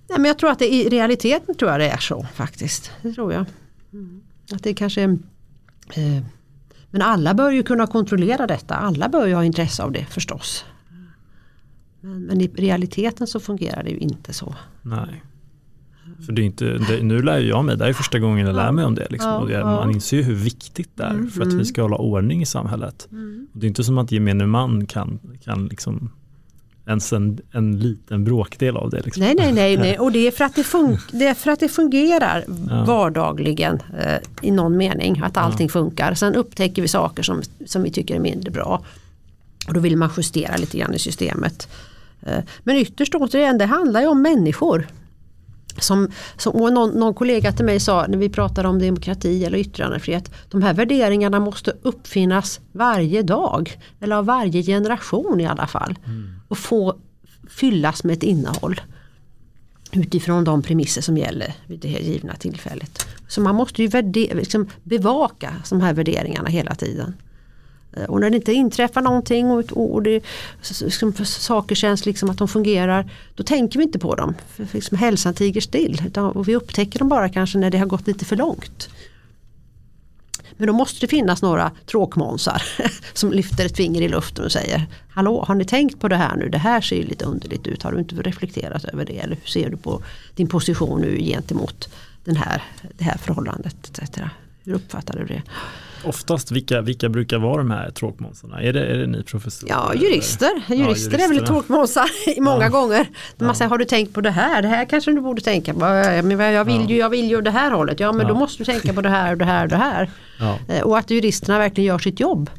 Nej, men jag tror att det i realiteten tror jag det är så faktiskt. Det tror jag. Att det kanske eh, men alla bör ju kunna kontrollera detta. Alla bör ju ha intresse av det förstås. Men, men, i realiteten så fungerar det ju inte så. Nej. För det är inte, det, nu lär jag mig, det är första gången jag lär mig om det. Liksom. Ja, ja. Man inser ju hur viktigt det är mm, för att vi ska hålla ordning i samhället. Mm. Det är inte som att gemene man kan, kan liksom ens en, en liten bråkdel av det. Liksom. Nej, nej, nej, nej. och det är för att det, fun det, är för att det fungerar ja. vardagligen eh, i någon mening, att allting funkar. Sen upptäcker vi saker som, som vi tycker är mindre bra. Och då vill man justera lite grann i systemet. Eh, men ytterst återigen, det handlar ju om människor. Som, som någon, någon, kollega till mig sa när vi pratade om demokrati eller yttrandefrihet. De här värderingarna måste uppfinnas varje dag. Eller av varje generation i alla fall. Mm. Och få fyllas med ett innehåll. Utifrån de premisser som gäller vid det givna tillfället. Så man måste ju värde, liksom bevaka de här värderingarna hela tiden. Eh, och när det inte inträffar någonting och, och det, liksom, saker känns liksom att de fungerar, då tänker vi inte på dem. För liksom hälsan tiger still. Utan, och vi upptäcker dem bara kanske när det har gått lite för långt. Men då måste det finnas några tråkmånsar [laughs] som lyfter ett finger i luften och säger Hallå, har ni tänkt på det här nu? Det här ser lite underligt ut. Har du inte reflekterat över det? Eller hur ser du på din position nu gentemot den här, det här förhållandet? Etc. Hur uppfattar du det? Oftast, vilka, vilka brukar vara de här tråkmånsarna? Är det, är det ni professorer? Ja, jurister. Jurister, ja, jurister är väl tråkmånsar [laughs] många ja. gånger. Man ja. säger, har du tänkt på det här? Det här kanske du borde tänka på. Men jag vill ju, jag vill ju det här hållet. Ja, men då måste du tänka på det här och det här och det här. Eh, och att juristerna verkligen gör sitt jobb.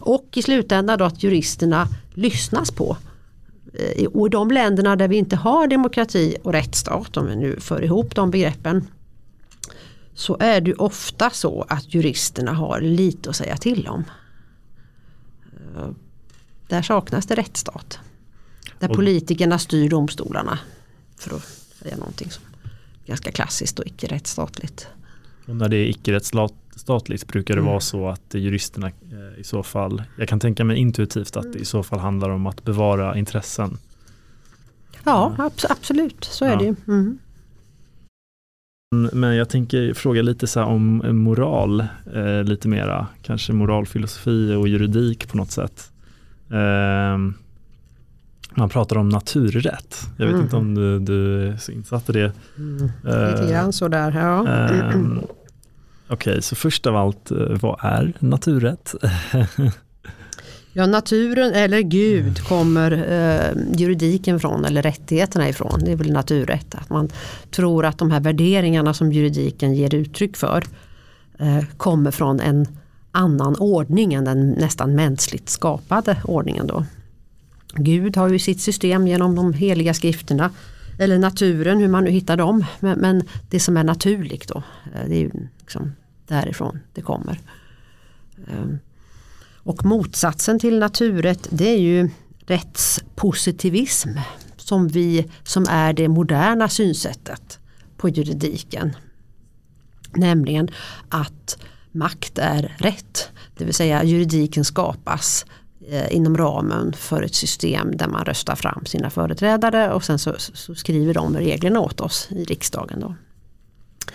Och i slutändan då att juristerna lyssnas på. Eh, och i de länderna där vi inte har demokrati och rättsstat, om vi nu för ihop de begreppen, så är det ofta så att juristerna har lite att säga till om. Eh, där saknas det rättsstat. Där och, politikerna styr domstolarna. För att säga någonting som är ganska klassiskt och icke rättsstatligt. Och när det är icke rättsstatligt brukar det mm. vara så att juristerna eh, i så fall, jag kan tänka mig intuitivt att det i så fall handlar om att bevara intressen. Ja, absolut, så är ja. det ju. Mm. Men jag tänker fråga lite så om moral, eh, lite mera, kanske moralfilosofi och juridik på något sätt. Eh, man pratar om naturrätt. Jag vet mm. inte om du, du är så insatt i det. Mm. Eh, lite grann sådär, ja. Ehm, okej, okay, så först av allt, eh, vad är naturrätt? [laughs] Ja, naturen eller Gud kommer eh, juridiken från eller rättigheterna ifrån. Det är väl naturrätt. Att man tror att de här värderingarna som juridiken ger uttryck för eh, kommer från en annan ordning än den nästan mänskligt skapade ordningen. Då. Gud har ju sitt system genom de heliga skrifterna. Eller naturen, hur man nu hittar dem. Men, men det som är naturligt då, eh, det är ju liksom därifrån det kommer. Um, och motsatsen till naturrätt det är ju rättspositivism. som, vi, som är det moderna synsättet på juridiken. Nämligen att makt är rätt. Det vill säga juridiken skapas eh, inom ramen för ett system där man röstar fram sina företrädare och sen så, så skriver de reglerna åt oss i riksdagen. Då.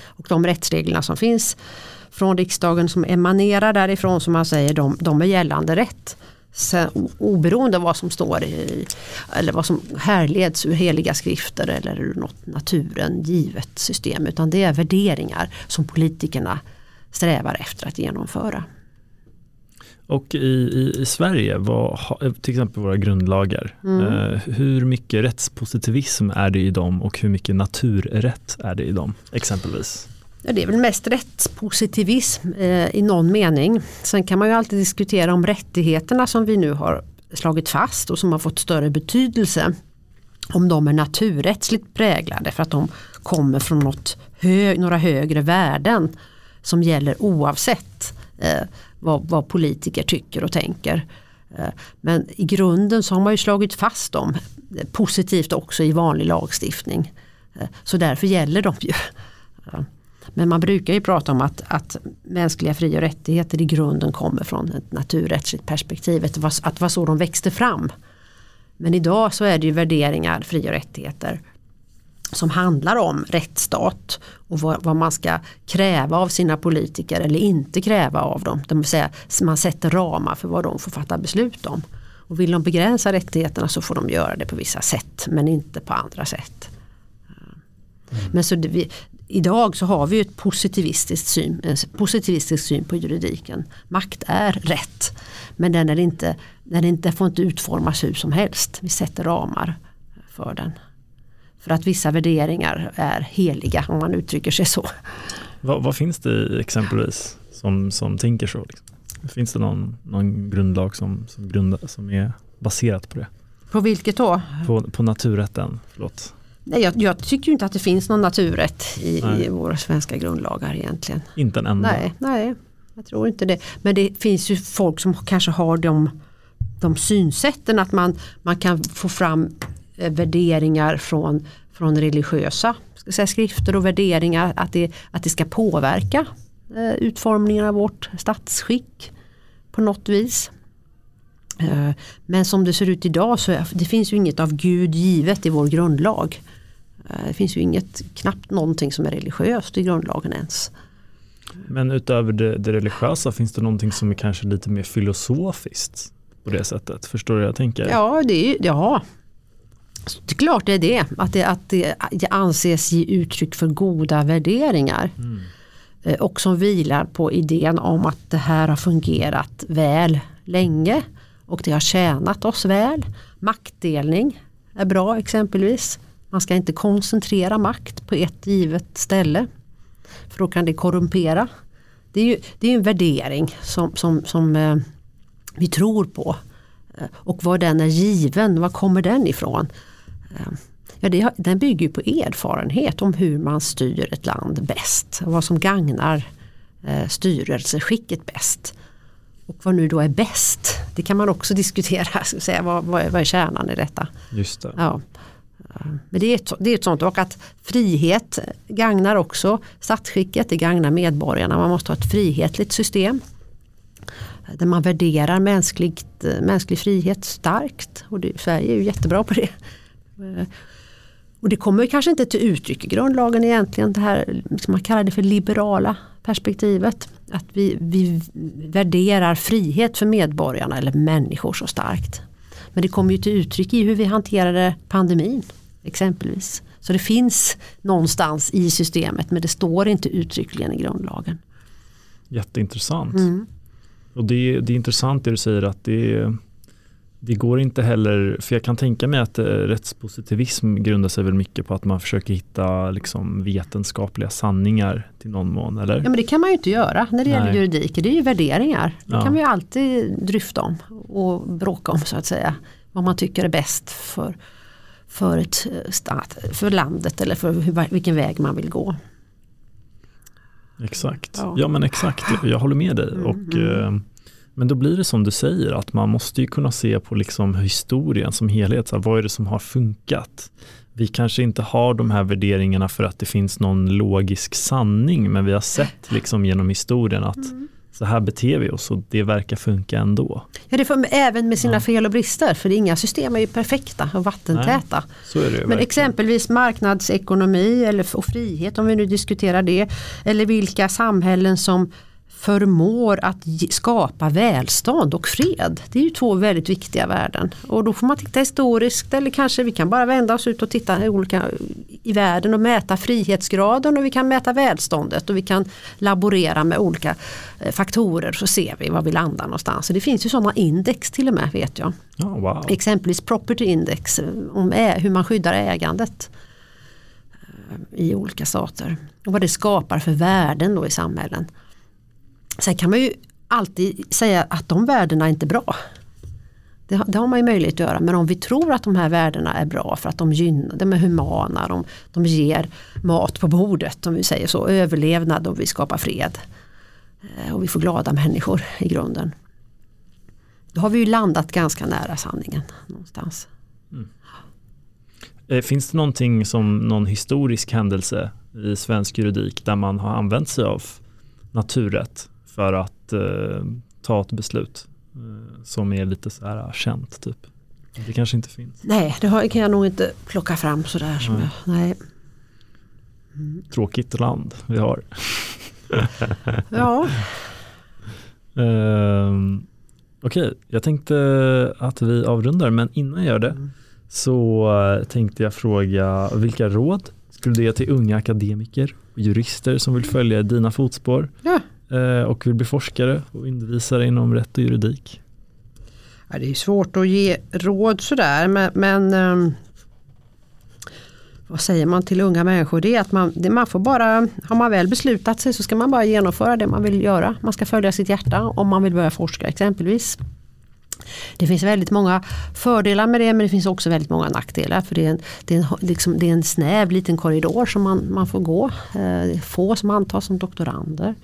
Och de rättsreglerna som finns från riksdagen som emanerar därifrån som man säger de, de är gällande rätt. Sen, oberoende av vad som står i, eller vad som härleds ur heliga skrifter eller ur något naturen givet system utan det är värderingar som politikerna strävar efter att genomföra. Och i, i, i Sverige, vad, till exempel våra grundlagar, mm. eh, hur mycket rättspositivism är det i dem och hur mycket naturrätt är det i dem exempelvis? Ja, det är väl mest rättspositivism eh, i någon mening. Sen kan man ju alltid diskutera om rättigheterna som vi nu har slagit fast och som har fått större betydelse. Om de är naturrättsligt präglade för att de kommer från något hö några högre värden som gäller oavsett eh, vad, vad, politiker tycker och tänker. Eh, men i grunden så har man ju slagit fast dem eh, positivt också i vanlig lagstiftning. Eh, så därför gäller de ju. Men man brukar ju prata om att, att mänskliga fri och rättigheter i grunden kommer från ett naturrättsligt perspektiv. Att det, var, att det var så de växte fram. Men idag så är det ju värderingar, fri och rättigheter som handlar om rättsstat och vad, vad, man ska kräva av sina politiker eller inte kräva av dem. Det vill säga man sätter ramar för vad de får fatta beslut om. Och vill de begränsa rättigheterna så får de göra det på vissa sätt men inte på andra sätt. Mm. Men så det, idag så har vi ett positivistiskt syn, en positivistisk syn på juridiken. Makt är rätt men den, är inte, den inte, får inte utformas hur som helst. Vi sätter ramar för den. För att vissa värderingar är heliga om man uttrycker sig så. Vad, vad finns det exempelvis som, som tänker så? Liksom? Finns det någon, någon grundlag som, som, grunda, som är baserat på det? På vilket då? På, på naturrätten, förlåt. Nej, jag, jag tycker inte att det finns någon naturrätt i, i, våra svenska grundlagar egentligen. Inte en enda? Nej, nej, jag tror inte det. Men det finns ju folk som kanske har de, de synsätten att man, man kan få fram eh, värderingar från, från religiösa säga, skrifter och värderingar att det, att det ska påverka eh, utformningen av vårt statsskick på något vis. Eh, men som det ser ut idag så det finns ju inget av Gud givet i vår grundlag. Eh, det finns ju inget, knappt någonting som är religiöst i grundlagen ens. Men utöver det, det religiösa finns det någonting som är kanske lite mer filosofiskt på det sättet? Förstår du vad jag tänker? Ja, det är, ja. det är klart det är det. Att det, att det anses ge uttryck för goda värderingar. Mm. Eh, och som vilar på idén om att det här har fungerat väl länge och det har tjänat oss väl. Maktdelning är bra exempelvis. Man ska inte koncentrera makt på ett givet ställe. För då kan det korrumpera. Det är ju det är en värdering som, som, som eh, vi tror på. Eh, och var den är given, var kommer den ifrån? Eh, ja, det, den bygger på erfarenhet om hur man styr ett land bäst. Vad som gagnar eh, styrelseskicket bäst. Och vad nu då är bäst, det kan man också diskutera. Säga, vad, vad, är, vad är kärnan i detta? Just det. Ja. Men det är, ett, det är ett sånt och att frihet gagnar också statsskicket, det gagnar medborgarna. Man måste ha ett frihetligt system. Där man värderar mänskligt, mänsklig frihet starkt. Och det, Sverige är ju jättebra på det. Och det kommer kanske inte till uttryck i grundlagen egentligen. Det här, man kallar det för liberala perspektivet. Att vi, vi värderar frihet för medborgarna eller människor så starkt. Men det kommer ju till uttryck i hur vi hanterade pandemin exempelvis. Så det finns någonstans i systemet men det står inte uttryckligen i grundlagen. Jätteintressant. Mm. Och det, det är intressant det du säger att det, det går inte heller, för jag kan tänka mig att eh, rättspositivism grundar sig väl mycket på att man försöker hitta liksom vetenskapliga sanningar till någon mån, eller? Ja men det kan man ju inte göra när det Nej. gäller juridik, det är ju värderingar. Det ja. kan vi ju alltid dryfta om och bråka om så att säga. Vad man tycker är bäst för, för, ett eh, stat, för landet eller för hur, vilken väg man vill gå. Exakt, ja, ja men exakt, jag håller med dig. Mm, och, mm. Men då blir det som du säger, att man måste ju kunna se på liksom historien som helhet. Så här, vad är det som har funkat? Vi kanske inte har de här värderingarna för att det finns någon logisk sanning, men vi har sett liksom genom historien att mm. så här beter vi oss och det verkar funka ändå. Ja, det får, även med sina ja. fel och brister, för inga system är ju perfekta och vattentäta. Nej, Men verkligen. exempelvis marknadsekonomi eller, och frihet, om vi nu diskuterar det, eller vilka samhällen som förmår att skapa välstånd och fred. Det är ju två väldigt viktiga värden. Och då får man titta historiskt eller kanske vi kan bara vända oss ut och titta i, olika, i världen och mäta frihetsgraden och vi kan mäta välståndet och vi kan laborera med olika eh, faktorer så ser vi var vi landar någonstans. Så det finns ju sådana index till och med vet jag. Oh, wow. Exempelvis property index eh, om hur man skyddar ägandet eh, i olika stater. Och vad det skapar för värden då i samhällen. Sen kan man ju alltid säga att de värdena är inte bra. Det, det, har man ju möjlighet att göra men om vi tror att de här värdena är bra för att de gynnar, de är humana, de, de ger mat på bordet om vi säger så, överlevnad och vi skapar fred. Eh, och vi får glada människor i grunden. Då har vi ju landat ganska nära sanningen någonstans. Mm. Eh, finns det någonting som någon historisk händelse i svensk juridik där man har använt sig av naturrätt för att eh, ta ett beslut eh, som är lite så här känt typ. Det kanske inte finns. Nej, det har, kan jag nog inte plocka fram sådär. Som nej. Jag, nej. Mm. Tråkigt land vi har. [laughs] ja. Um, Okej, okay. jag tänkte att vi avrundar men innan jag gör det mm. så eh, tänkte jag fråga vilka råd skulle du ge till unga akademiker och jurister som vill följa dina fotspår? Ja. Eh, och vill bli forskare och undervisare inom rätt och juridik? Ja, det är svårt att ge råd sådär men, men um, vad säger man till unga människor? Det är att man, det, man får bara, har man väl beslutat sig så ska man bara genomföra det man vill göra. Man ska följa sitt hjärta om man vill börja forska exempelvis. Det finns väldigt många fördelar med det men det finns också väldigt många nackdelar. För det är en, det är en, liksom, det är en snäv liten korridor som man, man får gå. Det är få som antas som doktorander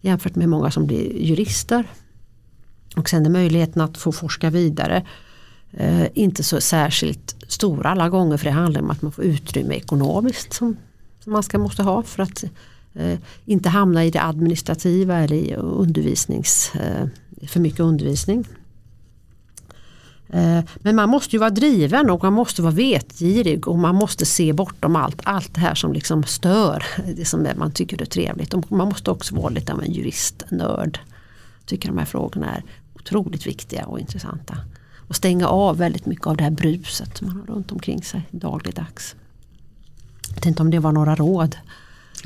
jämfört med många som blir jurister. Och sen är möjligheten att få forska vidare eh, inte så särskilt stora alla gånger för det handlar om att man får utrymme ekonomiskt som, som man ska, måste ha för att eh, inte hamna i det administrativa eller i undervisnings, eh, för mycket undervisning. Eh, men man måste ju vara driven och man måste vara vetgirig och man måste se bortom allt, allt det här som liksom stör det som man tycker är trevligt. Man måste också vara lite av en juristnörd. Tycker de här frågorna är otroligt viktiga och intressanta. Och stänga av väldigt mycket av det här bruset som man har runt omkring sig dagligdags. Jag vet inte om det var några råd.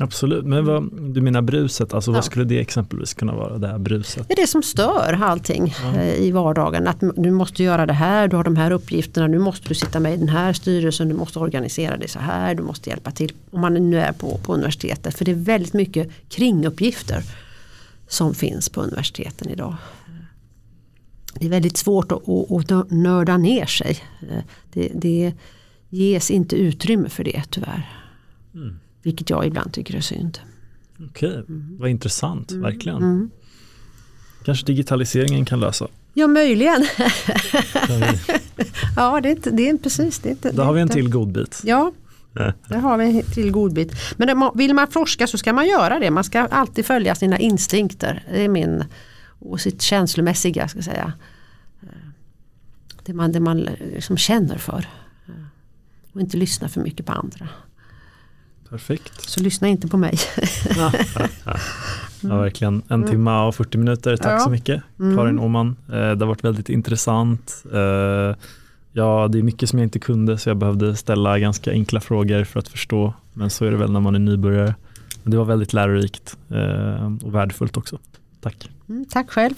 Absolut, men vad, du menar bruset, alltså ja. vad skulle det exempelvis kunna vara, det här bruset? Det är det som stör allting ja. Eh, i vardagen. Att du måste göra det här, du har de här uppgifterna, nu måste du sitta med i den här styrelsen, du måste organisera det så här, du måste hjälpa till om man nu är på, på universitetet. För det är väldigt mycket kringuppgifter som finns på universiteten idag. Det är väldigt svårt att, att, att nörda ner sig. Eh, det, det ges inte utrymme för det tyvärr. Mm. Vilket jag ibland tycker är synd. Okej, mm. vad intressant, mm. verkligen. Mm. Kanske digitaliseringen kan lösa. Ja, möjligen. [laughs] ja, det är, inte, det är precis. Det är inte, Då har vi en till godbit. Ja, [laughs] det har vi en till godbit. Men vill man forska så ska man göra det. Man ska alltid följa sina instinkter. Det är min och sitt känslomässiga ska säga. Det man, det man liksom känner för. Och inte lyssna för mycket på andra. Perfekt. Så lyssna inte på mig. ja, [laughs] verkligen. En timme och 40 minuter. Tack ja. så mycket mm. Karin Åman. Eh, det har varit väldigt intressant. Eh, ja, det är mycket som jag inte kunde så jag behövde ställa ganska enkla frågor för att förstå. Men så är det väl när man är nybörjare. Det var väldigt lärorikt eh, och värdefullt också. Tack. Mm, tack själv.